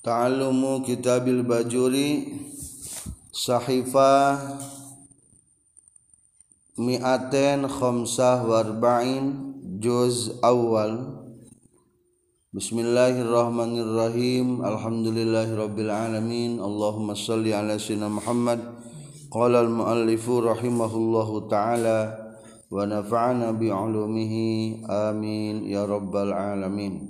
Ta'allumu kitabil bajuri Sahifah Mi'aten khamsah warba'in Juz awal Bismillahirrahmanirrahim Alhamdulillahi rabbil alamin Allahumma salli ala sayyidina Muhammad Qala al-muallifu rahimahullahu ta'ala Wa nafa'ana bi'ulumihi Amin Ya rabbal alamin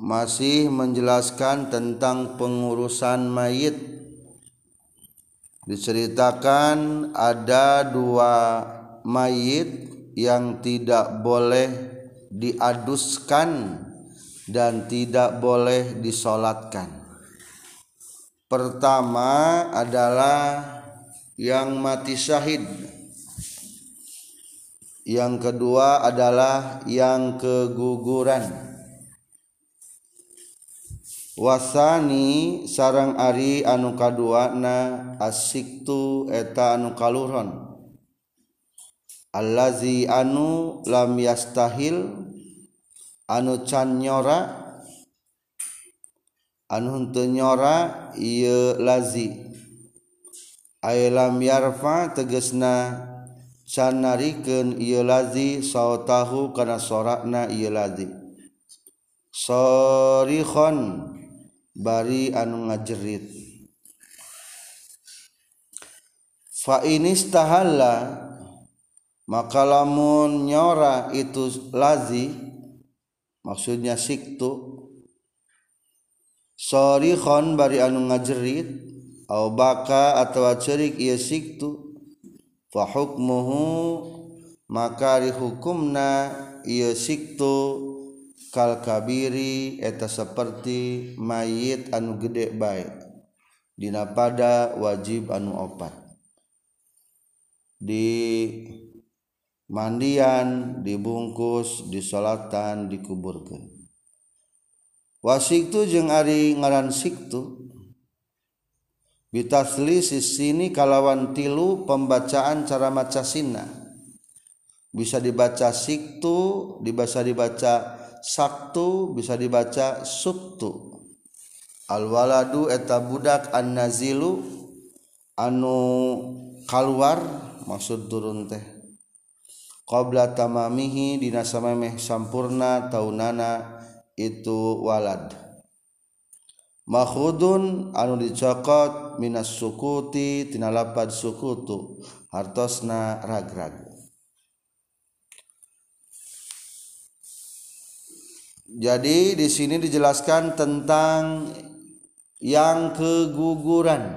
masih menjelaskan tentang pengurusan mayit. Diceritakan ada dua mayit yang tidak boleh diaduskan dan tidak boleh disolatkan. Pertama adalah yang mati syahid. Yang kedua adalah yang keguguran wasani sarang Ari anu kaduana asiktu eta anu kaluron allazi anu lam yastahil anu can nyora anu henteu nyora ieu lazi. Ay lam yarfa tegesna can narikeun ieu lazi sautahu kana sorakna ieu lazi. Sorihon. Bari anu ngajerit. Fa inistahalla maka lamun nyora itu lazi maksudnya siktu sorihon bari anu ngajerit au baka atau cerik ieu siktu fa hukmuhu maka dihukumna ieu siktu kalkabiri eta seperti mayit anu gede baik Dina pada wajib anu opat. Di mandian dibungkus disolatan dikuburkan wasiktu jeung ari ngaran siktu bitasli sini kalawan tilu pembacaan cara maca sinna bisa dibaca siktu bisa dibaca Saktu bisa dibaca Subtu. Alwaladu eta budak annazilu anu keluar maksud turun teh. Qabla tamamihi dina samemeh sampurna taunana itu walad. Makhudun anu dicokot minas sukuti tina lapad sukutu hartosna ragrag. Jadi di sini dijelaskan tentang yang keguguran.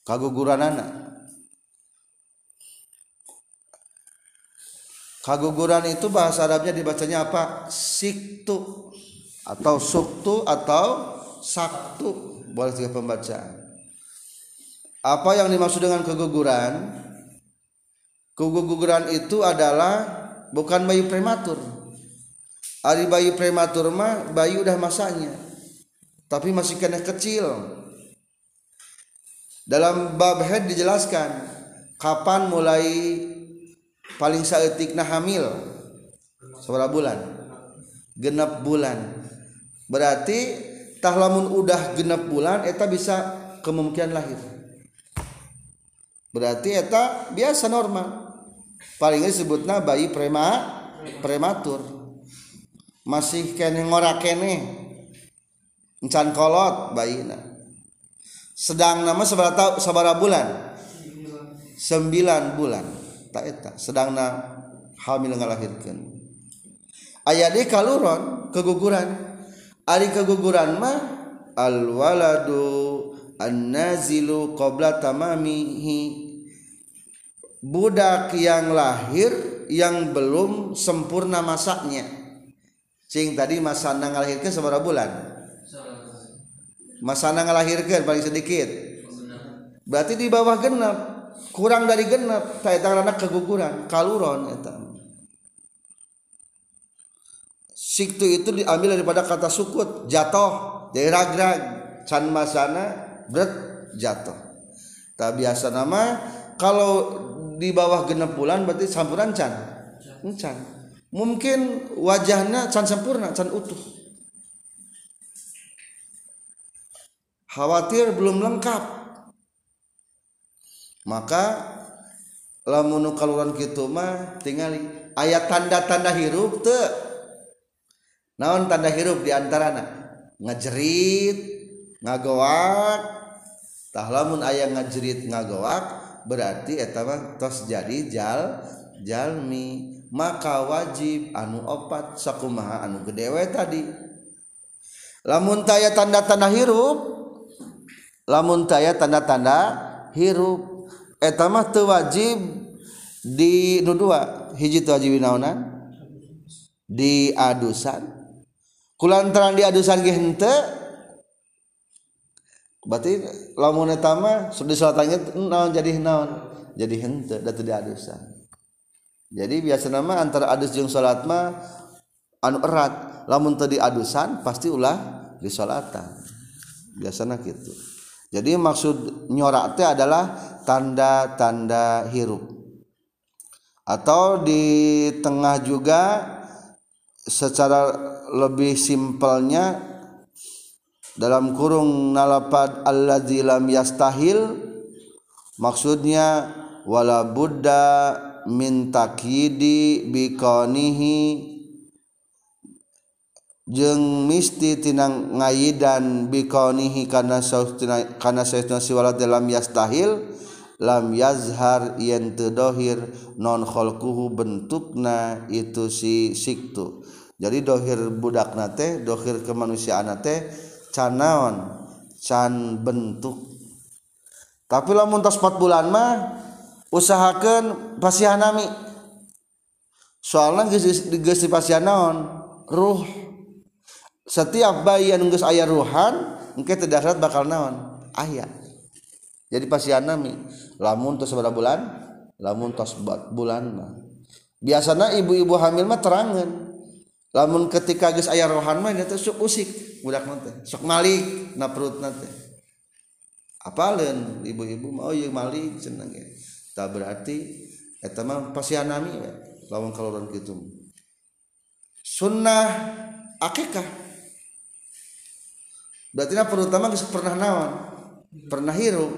Kaguguran anak. Kaguguran itu bahasa Arabnya dibacanya apa? Siktu atau suktu atau saktu. Boleh tiga pembacaan. Apa yang dimaksud dengan keguguran? Keguguran itu adalah bukan bayi prematur Ari bayi prematur mah bayi udah masanya. Tapi masih kena kecil. Dalam bab head dijelaskan kapan mulai paling saeutikna hamil? Seberapa bulan? Genap bulan. Berarti tah lamun udah genap bulan eta bisa kemungkinan lahir. Berarti eta biasa normal. Paling disebutna bayi prema prematur masih kene ngora kene. Encan kolot bayina sedang nama sabara sabara bulan? Sembilan bulan. Tak eta sedang na hamil ngalahirkan ayat di kaluron keguguran. Ari keguguran mah al waladu an nazilu qabla tamamihi. Budak yang lahir yang belum sempurna masaknya Cing tadi masana ngalahirkan seberapa bulan? Masana ngalahirkan paling sedikit. Berarti di bawah genap, kurang dari genap, tak anak keguguran, kaluron eta. Siktu itu diambil daripada kata sukut, jatuh, dari ragrag, can masana, berat, jatuh. Tak biasa nama, kalau di bawah genap bulan berarti sampuran can. Can mungkin wajahnya can sempurna can utuh. Khawatir belum lengkap. Maka lamun kaluran kitu mah tingali aya tanda-tanda hirup teu naon tanda hirup di antarana? Ngejerit ngagoak. Tah lamun aya ngejerit ngagoak berarti eta mah tos jadi jal jalmi. maka wajib anu opat sakumaha anu gedewe tadi. Lamun taya tanda-tanda hirup lamun taya tanda-tanda hirup. Etamah teu wajib di dua hiji teu wajib naonan di adusan kulantaran di adusan gente berarti lamun etama sudah salatangnya naon jadi naon? Jadi henteu da teu di adusan jadi biasa nama antara adus jeung salat mah anu erat. Lamun tadi adusan pasti ulah di salatan biasanya gitu. Jadi maksud nyorak teh adalah tanda-tanda hirup. Atau di tengah juga secara lebih simpelnya dalam kurung nalapad alladzi lam yastahil maksudnya wala buddha min takidi bikonihi jeung misti tinang ngayidan bikonihi kana kana siwala dalam yastahil lam yazhar yen teu dohir non khalquhu bentukna itu si siktu. Jadi dohir budak nate dohir kemanusiaan nate canaon can bentuk. Tapi lamun tos 4 bulan mah usahakan pasihanami soalnya geus dipasianaon ruh. Setiap bayi anu geus aya ruhan engke teu dahsyat bakal naon? Aya. Jadi pasihanami lamun tos sabada bulan lamun tos bulan mah. Biasana ibu-ibu hamil mah terangan lamun ketika geus aya rohan mah itu sok usik. Budak nanti sok malik na perut nanti apalin ibu-ibu mah oh ieu malik cenah tak berarti eta mah pasianami lawan kaluran kitu. Sunnah akikah. Berarti nah perutama pernah naon? Pernah hirup.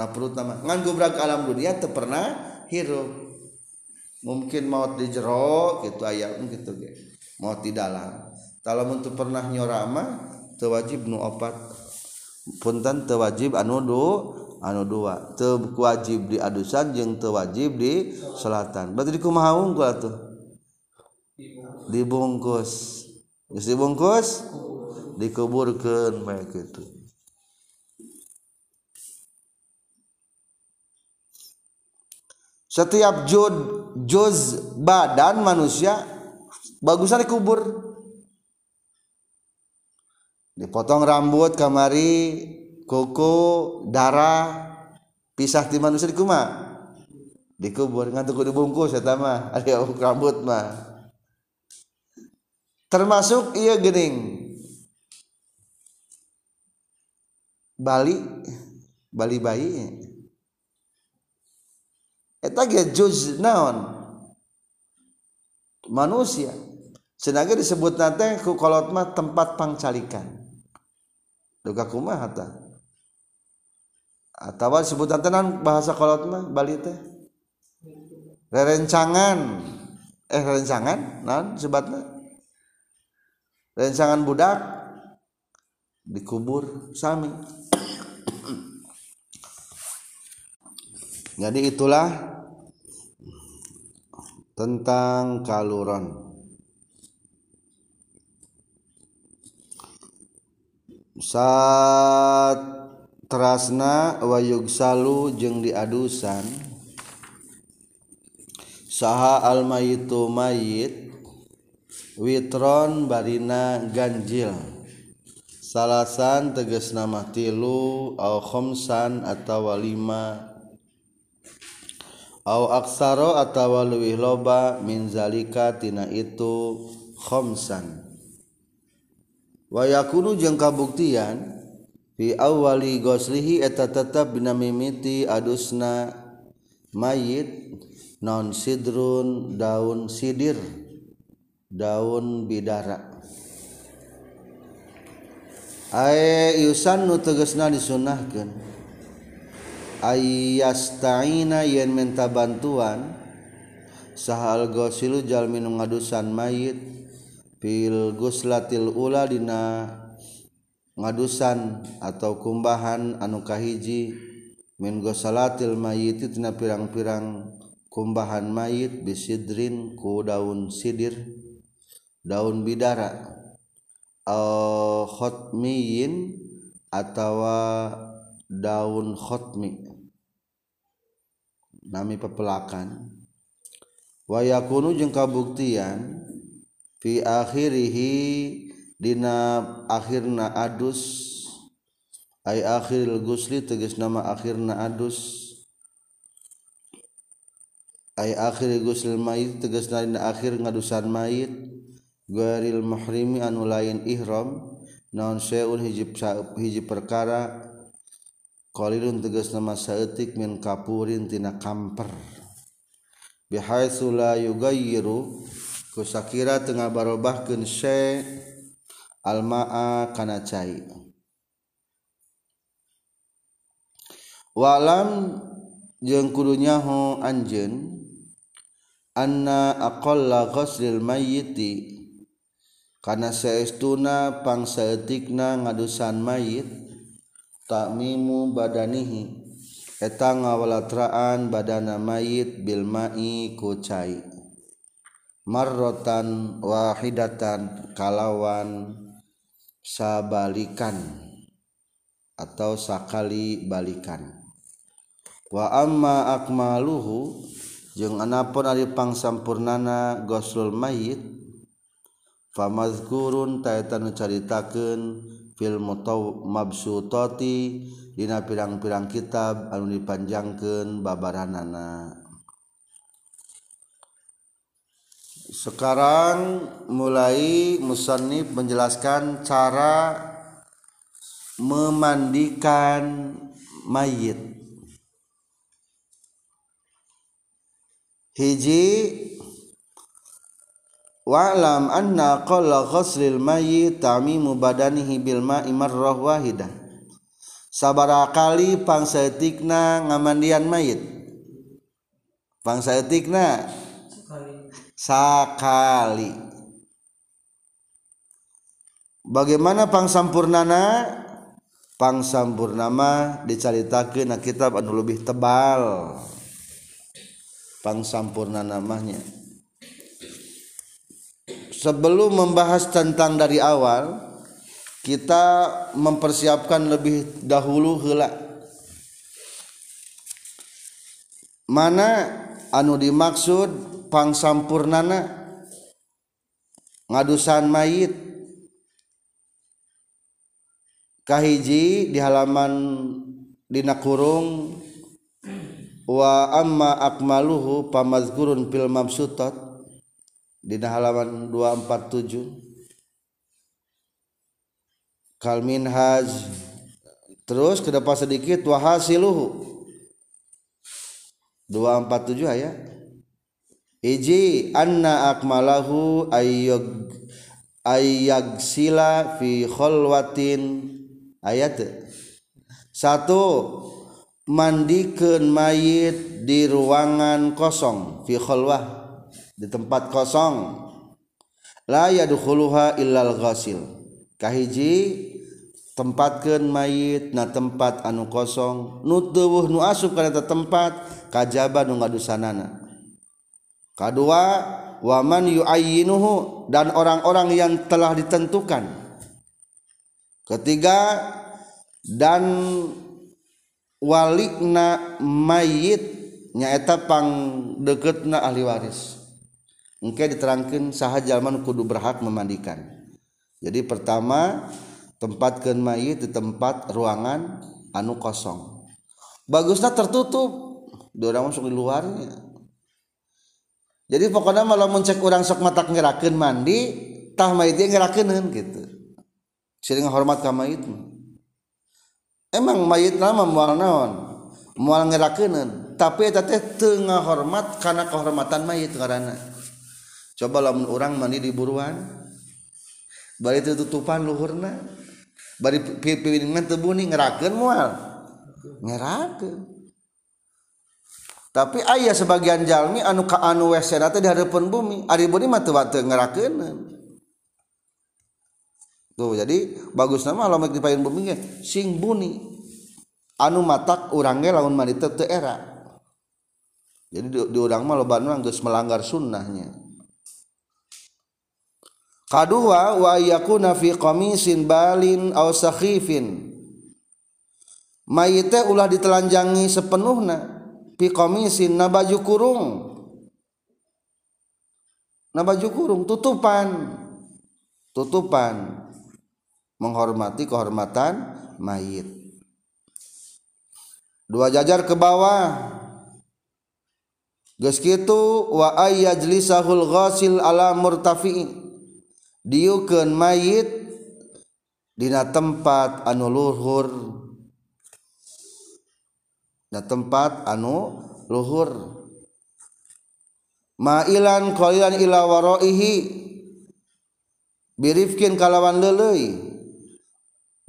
Nah perutama ngan gubrak alam dunia teu pernah hirup. Mungkin maut di jero gitu ayam gitu ge. Maut di dalam. Kalau teu pernah nyorama teu wajib nu opat. Punten teu wajib anu du anu dua te wajib di adusan jeung tewajib di selatan. Berarti kumaha unggul tuh dibungkus. Geus dibungkus dikuburkeun bae kitu setiap jud juz badan manusia bagusnya dikubur. Dipotong rambut kamari kuku darah pisah di manusia di kuma dikubur ngantuk dibungkus ya mah ada rambut mah termasuk iya gening. Bali Bali bayi. Eta ge juz naon? Manusia. Senaga disebut nate ku kolot mah tempat pangcalikan. Duka kumaha ta atawa disebut nate bahasa kolot mah Bali teh. Rerencangan. Eh rerencangan? Naon sebatna? Rerencangan budak dikubur sami. Jadi itulah tentang kaluran saat terasna wayug salu jeung diadusan. Saha almayitu mayit witron barina ganjil. Salasan teges nama tilu au khomsan atawa lima. Au aksaro atawa luwih loba min zalika tina itu khomsan. Wayakunu jeung kabuktian fi awali goslihi eta tetap binamimiti adusna mayit non sidrun daun sidir daun bidara. Yusan nu tegesna disunahkeun. Ayastaina yen minta bantuan sahal gosilu jalmi nu ngadusan mayit fil guslatil ula dina ngadusan atau kumbahan anu kahiji min gosalatil mayit tina pirang-pirang kumbahan mayit bisidrin ku daun sidir daun bidara. Al khotmiyin atawa daun khotmi. Nami pepelakan. Wayakunu jeung kabuktian fi akhirihi Dina akhirna adus. Ay akhiril gusli tegas nama akhirna adus. Ay akhir guslil mayit tegas dina akhir ngadusan mayit. Gharil muhrimi anu lain ihram. Naon seun hiji hiji perkara. Qalilun tegas nama saeutik min kapurin tina kamper. Bihaitsu la yugayyiru kusakira tengah barobahkeun syai' almaa kana cai walam jeung kudu nyaho anjeun anna aqalla ghuslil mayyiti kana saestuna pangsaeutikna ngadusan mayit takmimu badanihi eta ngawalatraan badana mayit bil ma'i ku cai marrotan wahidatan kalawan sabalikan atau sakali balikan wa amma akmaluhu jeung anapun ari pangsampurnana ghuslul mayit famazkurun taeta nu caritakeun fil mutaw mabsutati dina pirang-pirang kitab anu dipanjangkeun babaranana. Sekarang mulai musannif menjelaskan cara memandikan mayit. Hiji wa'lam anna qalla ghuslil mayyit tamimu badanihi bil ma'i marrah wahidah sabara kali pangsaeutikna ngamandian mayit. Pangsaeutikna sakali. Bagaimana pangsampurnana pangsampurnama dicaritakeun na kitab anu lebih tebal. Pangsampurna namanya sebelum membahas tentang dari awal kita mempersiapkan lebih dahulu hela mana anu dimaksud pangsampurnana ngadusan mayit. Kahiji di halaman dina kurung. Wa amma akmaluhu pamazkurun fil mabsutat dina halaman 247 kal minhaj. Terus ke depan sedikit wa hasiluhu. 247 aya Iji anna akmalahu ayyog ayyagsila fi kholwatin ayat. Satu mandikan mayit di ruangan kosong fi kholwah di tempat kosong. La yadkhuluha illal ghasil. Kahiji tempatkan mayit na tempat anu kosong. Nu nu asup kana tempat kajaba nu ngadusanana kedua waman yu'ayyinuhu dan orang-orang yang telah ditentukan. Ketiga dan walikna mayit nyaeta pang deketna ahli waris. Engke diterangkan saha jalman kudu berhak memandikan. Jadi pertama tempatkan mayit di tempat ruangan anu kosong. Bagusnya tertutup. Dia orang masuk di luarnya jadi pokoknya malah mencek orang sok mata ngerakin mandi tah mayit dia ngerakenan gitu. Sering hormat ka mayit emang mayit nama mual naon? Mual ngerakenan tapi eta teh tengah hormat karena kehormatan mayit karena coba lamun orang mandi di buruan bari tutupan luhurna bari pipiringan tebu nih ngerakeun mual. Ngerakeun. tapi ayah sebagian jalmi anu ka anu wesena teh dihareupeun bumi. Ari bumi mah teu teu tuh jadi bagus nama kalau di payen bumi sing buni. Anu matak urangnya lawan manita teu era. Jadi di, di urang mah loba urang geus melanggar sunnahnya. Kadua wa yakuna fi qamisin balin aw sakhifin. Mayite ulah ditelanjangi sepenuhna. piqamisin na baju kurung. Na baju kurung tutupan. Tutupan. Menghormati kehormatan mayit. Dua jajar ke bawah. Geus kitu wa ayyajlisahul ghasil ala murtafi. Diukeun mayit dina tempat anu luhur. nah tempat anu luhur. Mailan qalilan ila waraihi. Birifkin kalawan leuleuy.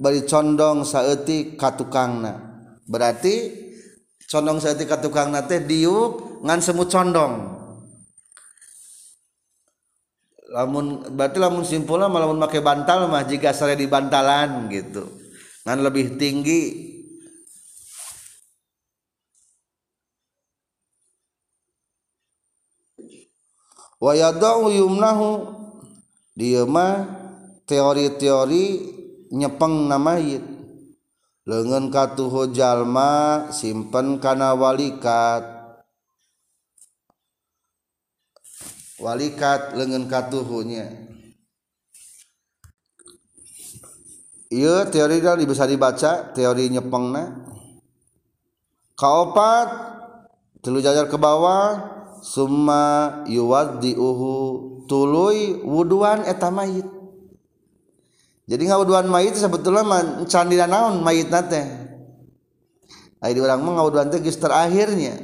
Bari condong saeutik ka tukangna. Berarti condong saeutik ka tukangna teh diuk ngan semut condong. Lamun berarti lamun simpulna lamun make bantal mah jika sare di bantalan gitu. Ngan lebih tinggi. Wa yadau yumnahu. Dia mah teori-teori nyepeng namayit lengan katuhu jalma simpen kana walikat. Walikat lengan katuhunya iya teori dah bisa dibaca teori nyepengna. Kaopat telu jajar ke bawah Summa yuwaddiuhu tuluy wuduan eta mayit. Jadi ngawuduan mayit sebetulnya candina naon mayit nate. di urang mah ngawuduan teh geus terakhirnya.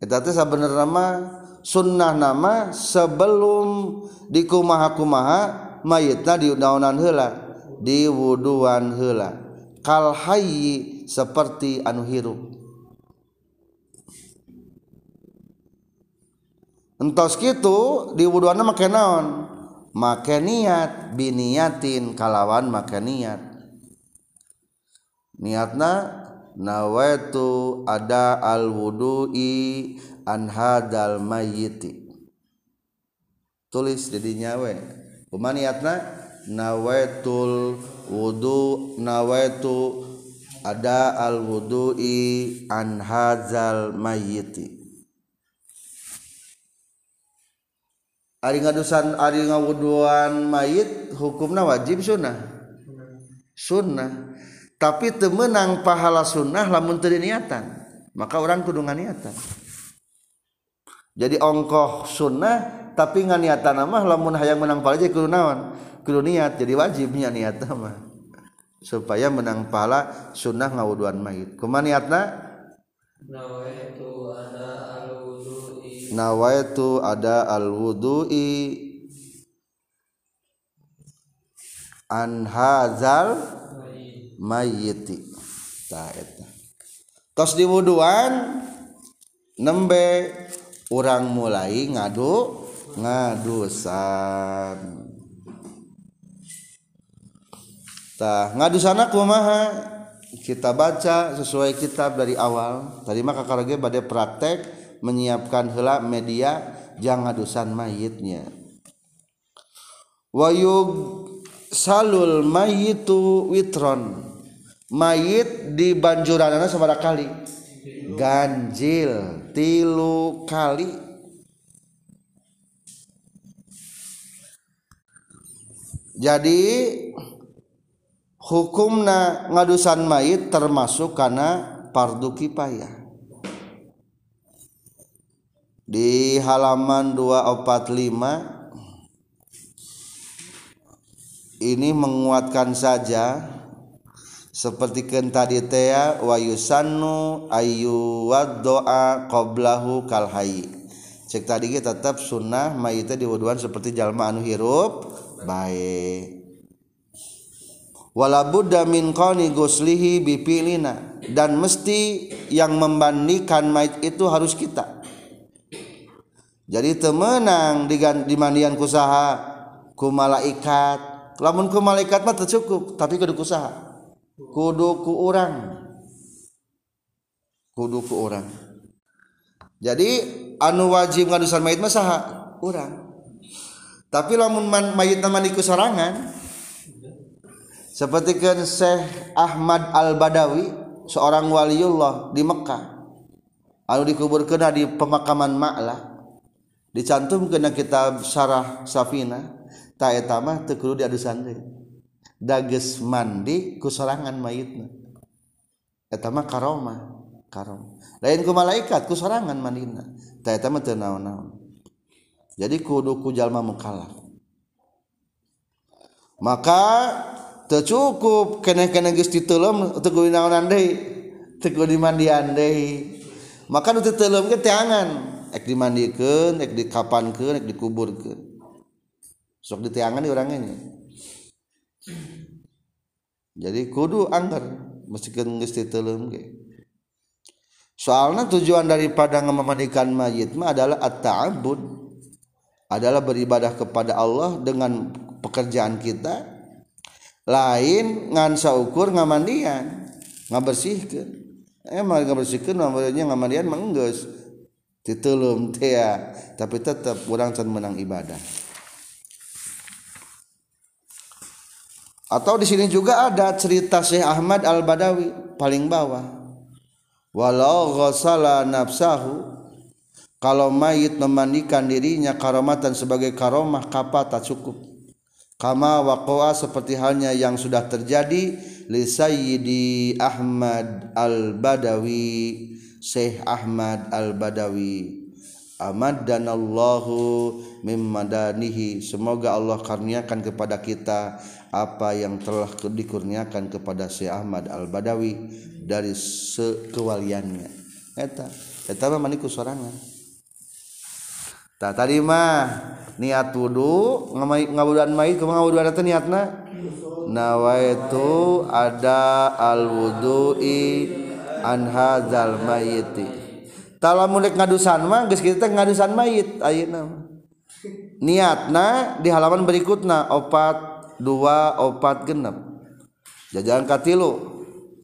Eta teh sabenerna mah sunnah nama sebelum dikumaha-kumaha mayitna diunaonan heula, diwuduan heula. Kal hayyi seperti anu hirup. Entos kitu di wuduanna make naon? Make niat biniatin kalawan make niat. Niatna nawaitu ada al wudu'i an hadal mayyiti. Tulis jadi nyawe kumaniatna nawaitul wudu nawaitu ada al wudu'i an hadzal mayyiti Ari ngadusan Ari ngawuduan mayit hukumna wajib sunnah. Sunnah. Tapi temenang pahala sunnah lamun teu niatan maka orang kudu niatan jadi ongkoh sunnah tapi nganiatan mah lamun hayang menang pahala jadi kudu naon? Kudu niat jadi wajibnya niat mah. Supaya menang pahala sunnah ngawuduan mayit. Kumaniatna nawaitu ada nawaitu ada al-wudu'i. An hazal mayyiti. Tah eta tos diwuduan nembe orang mulai ngadu ngadusan. Tah ngadusana kumaha? Kita baca sesuai kitab dari awal. Tadi maka karage pada praktek menyiapkan hela media jangan ngadusan mayitnya. Wayug salul mayitu witron. Mayit di banjuranana sabaraha kali. Ganjil tilu kali. Jadi hukumna ngadusan mayit termasuk karena fardu kifayah di halaman 245 ini menguatkan saja seperti tadi tea wa yusannu ayu doa qoblahu kal hayy. Cek tadi kita tetap sunnah mayitnya diwuduan seperti jalma anu hirup baik. Walabudamin qani guslihi bipilina. Dan mesti yang membandingkan mayit itu harus kita jadi temenang di mandian kusaha ku malaikat. Lamun ku malaikat mah cukup tapi kudu kusaha kudu ku orang kudu ku orang jadi anu wajib ngadusan mayit mah saha orang tapi lamun mayit mandi ku sorangan seperti kan Syekh Ahmad Al-Badawi seorang waliullah di Mekah lalu dikuburkan di pemakaman Ma'lah dicantum kena kitab Syarah Safina tak etama tekuru di deui dages mandi ku sorangan mayitna. Etama karoma karom. Lain ku malaikat ku sorangan mandina. Tak etama teu naon-naon. Jadi kudu ku jalma mukallaf maka cukup kene-kene geus diteulem teu naonan deui teu dimandian deui maka nu teuleum ge teangan ek dimandikeun ek dikapankeun ek dikuburkeun sok diteangan di urang ini. Jadi kudu angker meskipun geus diteulem ge. Soalnya tujuan daripada memandikan mayit mah adalah at-ta'abbud. Adalah beribadah kepada Allah dengan pekerjaan kita. Lain ngansa ukur ngamandian ngabersihkan emang ngabersihkan namanya ngamandian menggus titulum tia tapi tetap kurang can menang ibadah. Atau di sini juga ada cerita Syekh Ahmad Al Badawi paling bawah. Walau ghasala nafsahu kalau mayit memandikan dirinya karomatan sebagai karomah kapata cukup. Kama waqa'a seperti halnya yang sudah terjadi li sayyidi Ahmad Al-Badawi Syekh Ahmad Al-Badawi. Ahmad dan Allahu mimmadanihi semoga Allah karuniakan kepada kita apa yang telah dikurniakan kepada Syekh Ahmad Al-Badawi dari sekewaliannya. Eta eta mah maniku sorangan. Tak tadi mah niat wudu ngabudan mayit kumaha wudu ada niatna? Nawaitu ada al wudu'i anhazal mayiti tala mulek ngadusan mah geus kita ngadusan mayit ayeuna niatna di halaman berikutna opat dua opat genep. Jajahan katilu.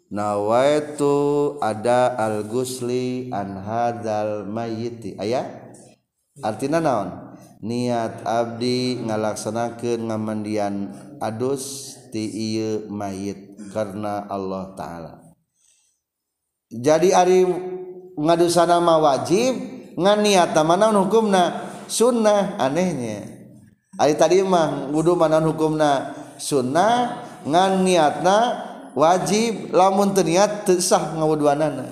Nawaitu ada al gusli anhazal mayiti ayah artinya naon? Niat abdi ngalaksanakan ngamandian adus ti iya mayit karena Allah Ta'ala. jadi Ari ngadusana mah wajib nganiat mana hukumna? Sunnah anehnya. Ari tadi mah wudhu mana hukumna? Sunnah nganiatna wajib lamun terniat sah ngawuduanana.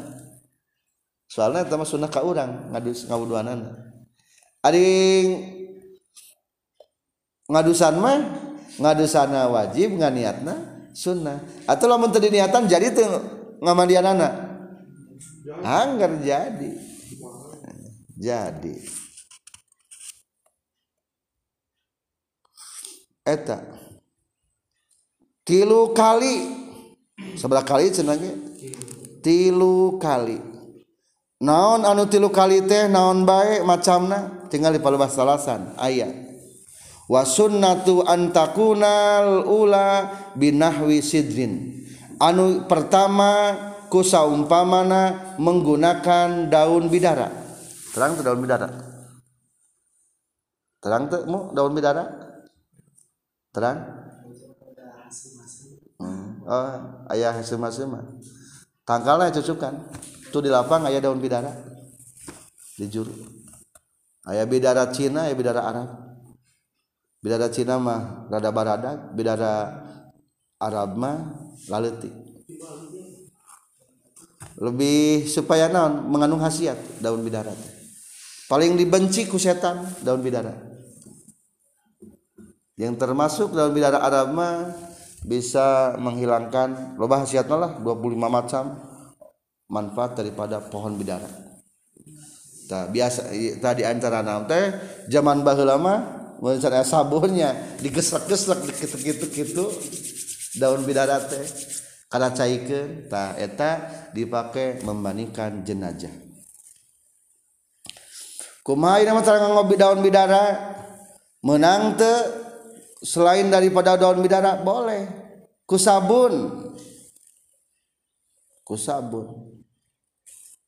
Soalnya sama sunnah ka urang ngadus ngawuduanana. Ari ngadusan mah ngadusana wajib nganiatna sunnah. Atau lamun teu niatan jadi teu ngamandianana Angger jadi. Jadi. Eta. Tilu kali. Sebelah kali cenangnya. Tilu kali. Naon anu tilu kali teh naon baik macamna tinggal di palubah salasan ayat wa sunnatu antakunal ula binahwi sidrin anu pertama ku saumpamana menggunakan daun bidara. Terang tuh daun bidara. Terang tuh mu daun bidara? Terang? Hmm. oh ayah sema-sema tangkalnya cucukan tuh di lapang ayah daun bidara. Di juru. Ayah bidara Cina ya bidara Arab. Bidara Cina mah rada barada bidara Arab mah laletik lebih supaya naon? Mengandung khasiat daun bidara paling dibenci ku setan daun bidara yang termasuk daun bidara Arab mah bisa menghilangkan loba khasiatnya lah 25 macam manfaat daripada pohon bidara tak biasa tadi antara teh zaman baheula mah sabunnya digesek-gesek gitu-gitu gitu daun bidara teh kala caikeun ta eta dipake membandingkan jenajah kumaha ieu mah ngobi daun bidara? Menang te selain daripada daun bidara boleh. Ku sabun. Ku sabun.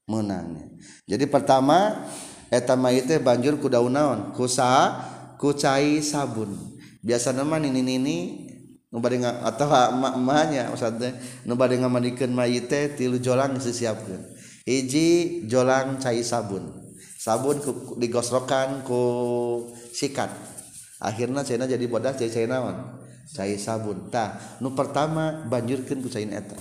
Menangnya jadi pertama eta mayite banjur ku daun naon? Ku sa ku cai sabun. Biasa nama nini nini bade atau emaknya maksudnya nu bade ngamandikan mayit teh tilu jolang disiapkan hiji jolang cai sabun. Sabun ku, digosrokan ku sikat. Akhirnya cina jadi bodas cai cai naon? Cai sabun. Tah nu pertama banjurkan ku cain eta.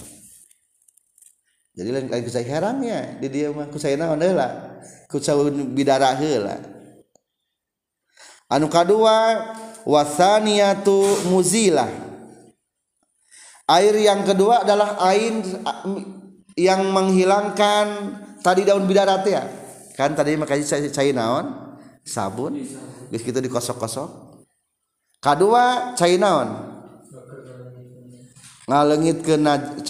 Jadi lain kali ku cai herangnya di dia mah ku cai naon heula? Ku sabun bidara heula. Anu kadua wasaniyatu muzilah air yang kedua adalah air yang menghilangkan tadi daun bidarat ya? Kan tadi makanya cair naon? Sabun. Bis gitu dikosok-kosok. Kedua cair naon? Ngalengit ke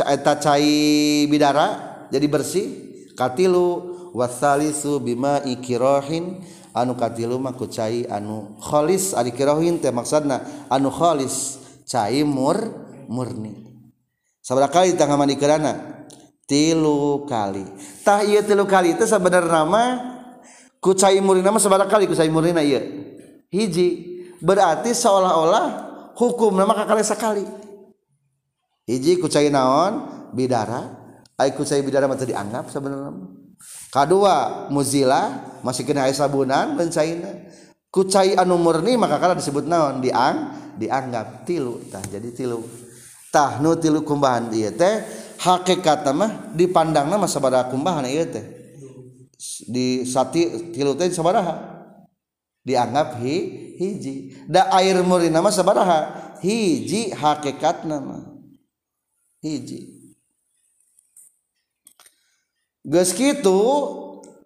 eta cai bidara jadi bersih. Katilu wasalisu bima ikirohin. Anu katilu mah cai anu kholis. Ari kirohin teh maksudna anu kholis cai mur murni sabar kali tangga mandi kerana tilu kali. Tah iya tilu kali itu sebenarnya nama kucai murina mah sabar kali kucai murina iya. Hiji berarti seolah-olah hukum nama kakali sekali hiji kucai naon? Bidara. Ai kucai bidara mah dianggap sebenarnya kedua muzila masih kena sabunan mencaina kucai anu murni maka kala disebut naon? Diang dianggap tilu tah. Jadi tilu tahnu tilu kumbahan ieu teh hakikatna mah dipandangna mah sabaraha kumbahan ieu teh. Di sati tilu teh sabaraha. Dianggap hi hiji. Da air murina mah sabaraha hiji hakikatna mah hiji. Geus kitu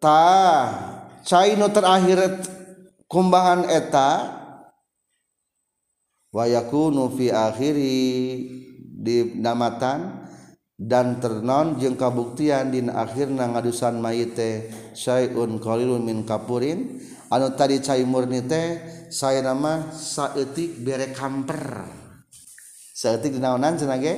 tah cai nu terakhir kumbahan eta wa yakunu fi akhiri. di namatan dan ternon jeung kabuktian dina akhirna ngadusan mayite syai'un qalilun min kapurin. Anu tadi cai murni teh saya nama saeutik bere kamper. Saeutik dinaonan cenah ge?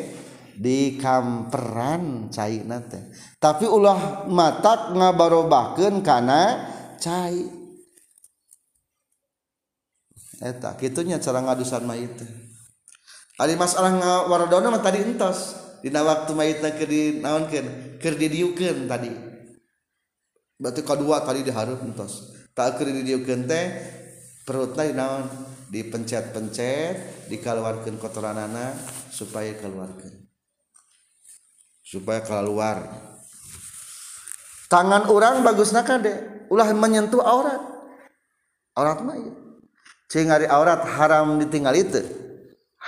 Di kamperan cai nate tapi ulah matak ngabarobahkeun kana cai. Eta kitunya cara ngadusan mayite Ari masalah ngawaradona mah tadi entos. Dina waktu mayitna keur dinaonkeun keur didiukeun tadi. Batu kedua tadi diharap entos. Tak keur didiukeun teh perutna dinaon dipencet-pencet dikeluarkan kotoran anak supaya keluarkan supaya keluar tangan orang bagus kade ulah menyentuh aurat. Aurat mah cing aurat haram ditinggal itu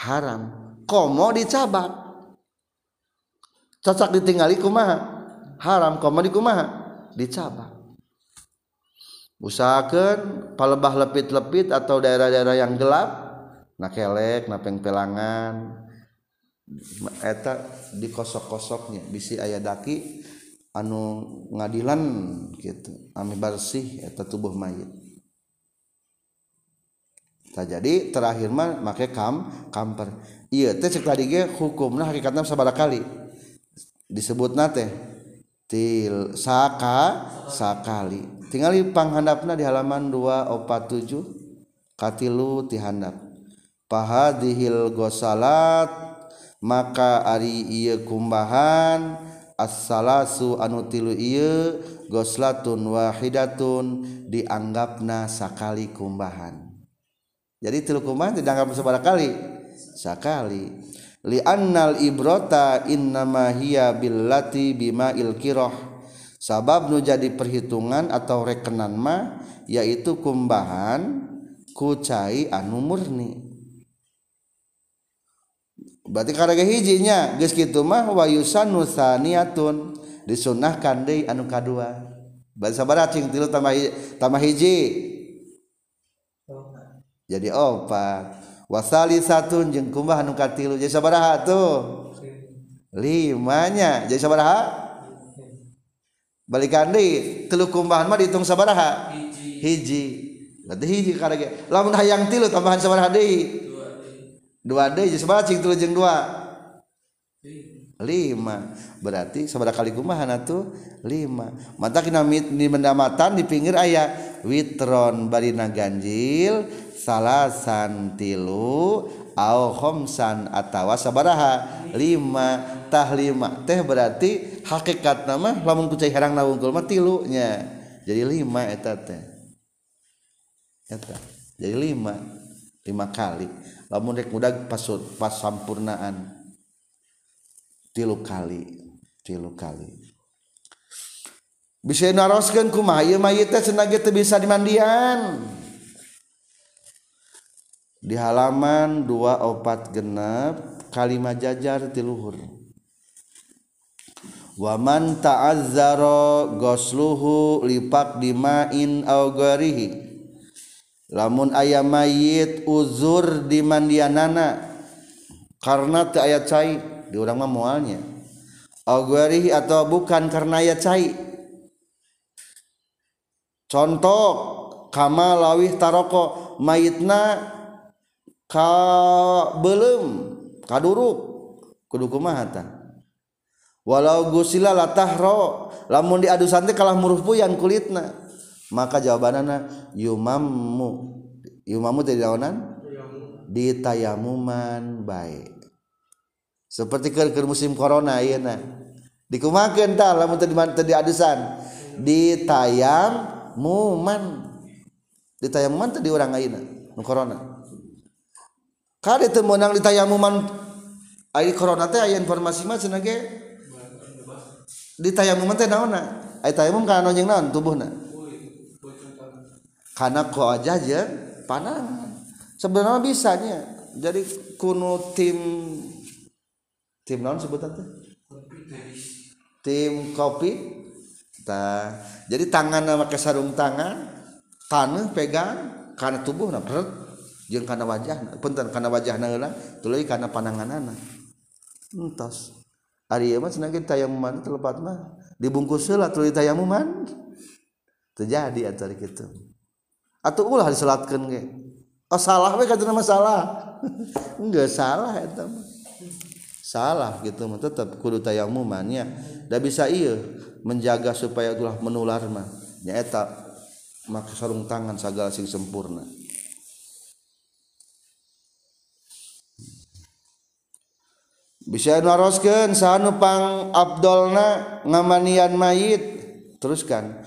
haram. Komo dicabat. Cocok ditinggali kumaha? Haram komo di kumaha? Dicabat. Usahakan palebah lepit-lepit atau daerah-daerah yang gelap na kelek na pengpelangan eta dikosok-kosoknya bisi ayah daki anu ngadilan gitu ami bersih eta tubuh mayit. tak jadi terakhir mah make kam kamper. Iya teh cek tadi ge hukumna hakikatna sabaraha kali. Disebutna teh til saka sakali. Tinggali panghandapna di halaman 247 katilu tihandap pahadihil gosalat maka ari iya kumbahan as-salasu anu tilu iya goslatun wahidatun dianggapna sakali kumbahan. Jadi tilu kumaha dianggap seberapa kali. Sekali. Li annal ibrota innama hiya billati bima ilkiroh. Sabab nu jadi perhitungan atau rekenan mah yaitu kumbahan kucai anu murni. Berarti karena hijinya geus kitu mah wa yusanu saniyatun disunahkan deui anu kadua. Bahasa barat cing tilu tambah tambah hiji jadi opat wasali satu jeng kumbah anu katilu. Jadi sabaraha tuh. Limanya. Jadi sabaraha? Balikan deui tilu kumbahan mah dihitung sabaraha. Hiji. Berarti hiji karage lamun hayang tilu tambahan sabaraha deui. Dua deui. Jadi sabaraha cing tilu jeung dua. Lima. Berarti sabaraha kali kumahan atuh lima. Mata kina di mendamatan di pinggir ayah witron. Barina ganjil salasan tilu au khomsan atawa sabaraha. Lima tah lima. Teh berarti hakikat nama lamun ku herang nawungkul mah tilunya. Jadi lima eta teh. Eta. Jadi lima. Lima kali. Lamun rek mudag pas pas sampurnaan tilu kali. Tilu kali. Bisa naroskeun kumaha? Ieu mayit teh cenah bisa dimandian. di halaman 24 genep kalimat jajar tiluhur waman ta'azzara gosluhu lipak dimain augarihi lamun ayam mayit uzur di mandianana karena te ayat cai di orang mah mualnya. Augarihi atau bukan karena ayat cai. Contoh kama lawih taroko mayitna ka belum kaduruk kudu kumahatan walau gusila latahro lamun diadu santai kalah muruh puyan kulitna. Maka jawabanana yumamu. Yumamu tidak naonan ditayamuman baik seperti ke, ke musim corona iya nah dikumakan tak lamun tadi tadi adusan ditayamuman ditayamuman ditayam muman tadi orang ayeuna nu corona. Kade teu meunang ditayamuman ai corona teh aya informasi mah cenah ge. Ditayamuman teh naonna ai tayamum kana jeung naon? Tubuhna? Kana ko aja je panangan sebenarnya bisa nya jadi kuno tim tim naon sebutan teh? Tim kopi ta jadi tangan make sarung tangan taneuh pegang kana tubuhna jeung kana wajahna punten kana wajahna heula tuluy kana pananganana. Entos. Ari ieu mah cenah ge tayamuman telepat mah dibungkus heula tuluy tayamuman terjadi antara kitu. Atuh ulah disalatkeun ge. Oh salah we kana masalah enggak salah eta mah. Salah gitu mah tetap kudu tayamumannya da bisa ieu menjaga supaya ulah menular mah. Nyaeta make sarung tangan sagala sing sempurna bisa naroskeun sanupang Abdulna ngamanian mayit. Teruskan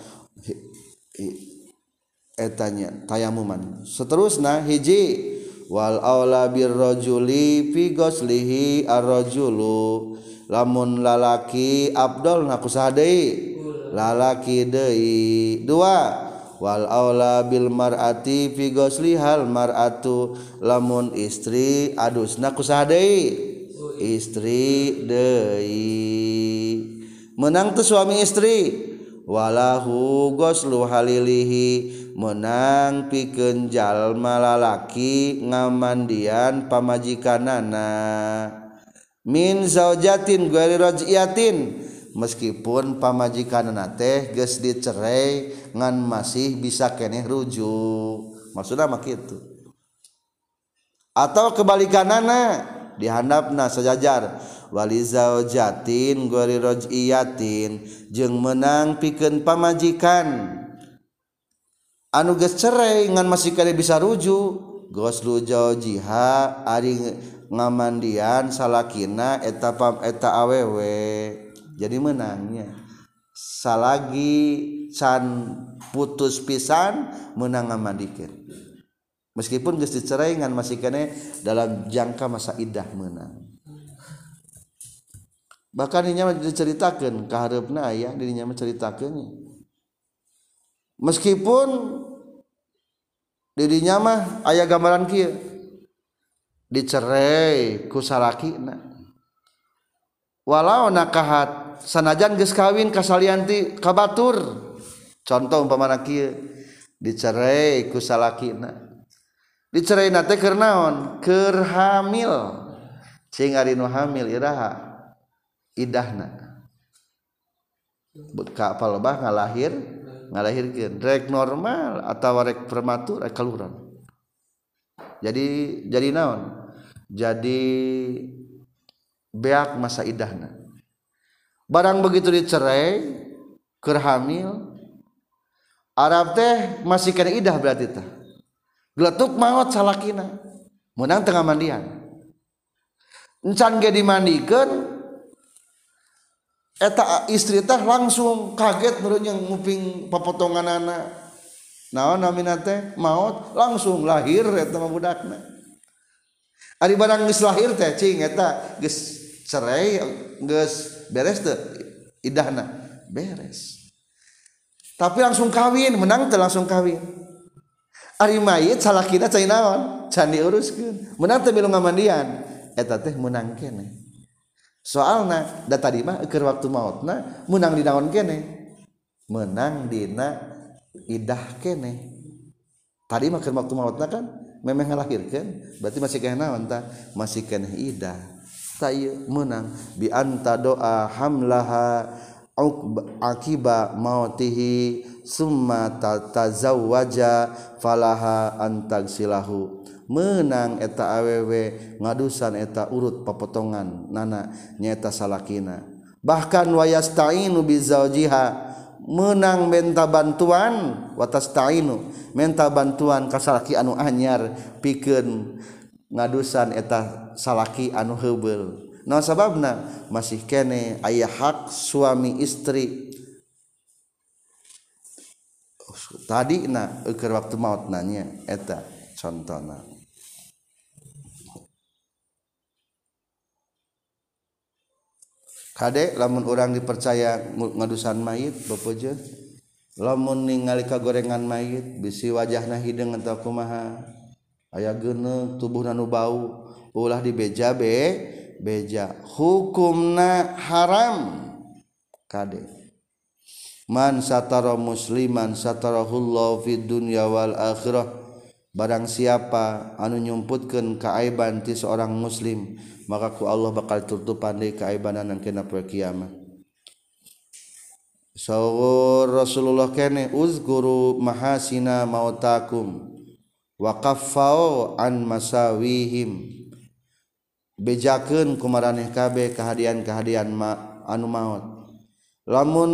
etanya eh, tayamuman. Seterusnya hiji wal aula birrajuli fi ghuslihi arrajulu lamun lalaki Abdul naku sadei lalaki deui. Dua wal aula bil mar'ati fi ghuslihal mar'atu. Lamun istri adusna kusadei istri Dei menang tuh suami istri walahu goslu halilihi. Menang pikeun jalma lalaki ngamandian pamajikanana. Min zaujatin gueri raj'iyatin. Meskipun pamajikanana teh geus dicerai ngan masih bisa keneh rujuk. Maksudna mah kitu. Atau kebalikanana dihandapna sejajar Walizao jatin gorirojiyatin jeung menang piken pamajikan. Anuges cerai ngan masih kali bisa ruju goslu jaujiha ari ngamandian salakina eta pam eta awewe. Jadi menangnya. Salagi can putus pisan menang ngamandikeun. meskipun geus dicerai ngan masih kene dalam jangka masa idah menang bahkan ini diceritakan keharapna ayah dirinya menceritakannya meskipun dirinya mah ayah gambaran kia dicerai ku salakina. Walau nakahat sanajan geus kawin kasalianti kabatur contoh umpama kia dicerai ku salakina. dicerai nate keur naon? Keur hamil. Cing ari nu hamil iraha. Idahna. Ka palebah ngalahir ngalahirkeun. Rek normal atawa rek prematur rek kaluran jadi jadi naon? Jadi beak masa idahna. Barang begitu dicerai keur hamil Arab teh masih kena idah berarti teh geletuk maut salakina. Menang tengah mandian. Encan ge dimandikan eta istri teh langsung kaget menurutnya nguping pepotongan anak naon namina teh? Maut langsung lahir eta mah budakna. Ari barang geus lahir teh cing eta geus cerai geus beres teh idahna. Beres. Tapi langsung kawin menang teh langsung kawin. Ari mayit salah kita cai naon? Can diuruskeun. menang teh bilu ngamandian? Eta teh menang kene. Soalna da tadi mah keur waktu mautna menang di naon kene? Menang dina idah kene. Tadi mah keur waktu mautna kan? Memang ngalahirkeun berarti masih kene naon tah masih kene idah. Tayu menang bi anta doa hamlaha akiba mautihi summa tazawwaja falaha antagsilahu menang eta awewe ngadusan eta urut pepotongan nana nyeta salakina. Bahkan wayasta'inu bizaujiha menang menta bantuan watastainu menta bantuan kasalaki anu anyar pikeun ngadusan eta salaki anu heubeul nah sababna masih kene ayah hak suami istri tadi na eker waktu maut nanya eta contohna. Kadek lamun orang dipercaya ngadusan mayit bepoje lamun ningali kagorengan mayit bisi wajahna hideung eta kumaha? Aya geuneuh tubuhna nu bau ulah dibeja be beja hukumna haram. Kadek man satara musliman satarahullahu fid dunya wal akhirah. Barang siapa anu nyumputkeun kaaiban ti seorang muslim maka ku Allah bakal tutupan deui kaaibanan nang kana poe kiamat. Sawur Rasulullah kene uzguru mahasina mautakum wa kaffau an masawihim. Bejakeun kumaraneh kabeh kahadian-kahadian ma anu maut. Lamun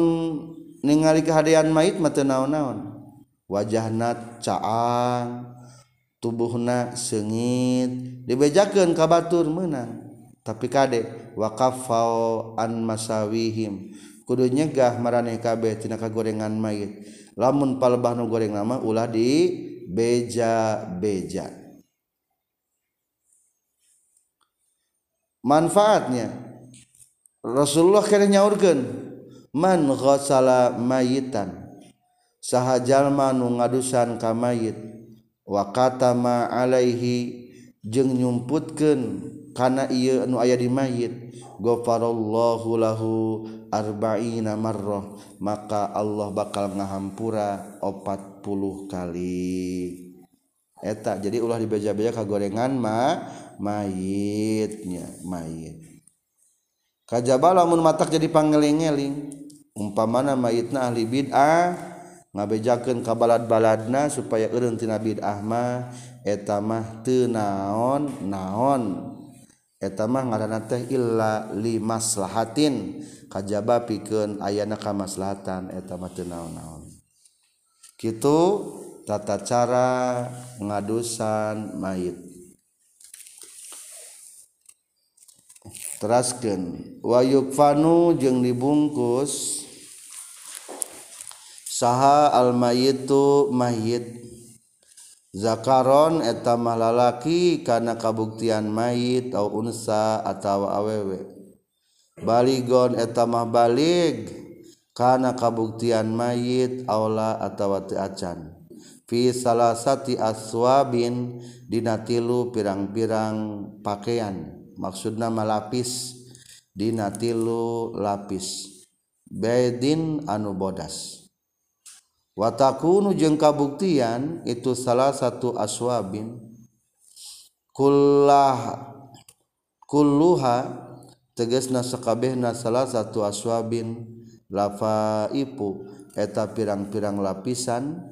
ningali kehadian mayit mata naon-naon. Wajahna caang tubuhna sengit. Dibejakeun ka batur meunang. Tapi kade wakafau an masawihim. Kudu nyegah maraneh kabeh tina kagorengan mayit. Lamun palebah nu goreng nama ulah di beja-beja. Manfaatnya Rasulullah kena nyaurkeun. man ghasala mayitan saha jalma nu ngadusan ka mayit. Wa katama alaihi jeung nyumputkeun kana ieu anu aya di mayit. Ghafarallahu lahu arba'ina marrah maka Allah bakal ngahampura 40 kali. Eta jadi ulah dibeja-beja ka gorengan ma mayitnya mayit. Kajaba lamun matak jadi pangeling-eling umpamana mayitna ahli bid'ah ngabejakeun ka balad-baladna supaya eureun tina bid'ah mah eta mah teu naon naon. Eta mah ngaranna teh illa li maslahatin kajaba pikeun ayana ka maslahatan eta mah teu naon-naon. Kitu tata cara ngadusan mayit. Terasken wayuk Fanu jeung dibungkus saha almayitu mayit zakaron eta lalaki kana kabuktian mayit au unsa atawa awewe. Baligon eta mah balig kana kabuktian mayit aula atawa ti acan. Fi salasati aswabin dinatilu pirang-pirang pakaian. Maksudna malapis dinatilu lapis. Bedin anu bodas. watakunu jeung kabuktian itu salah satu aswabin kullah kulluha tegasna sakabehna salah satu aswabin lafaipu. Eta pirang-pirang lapisan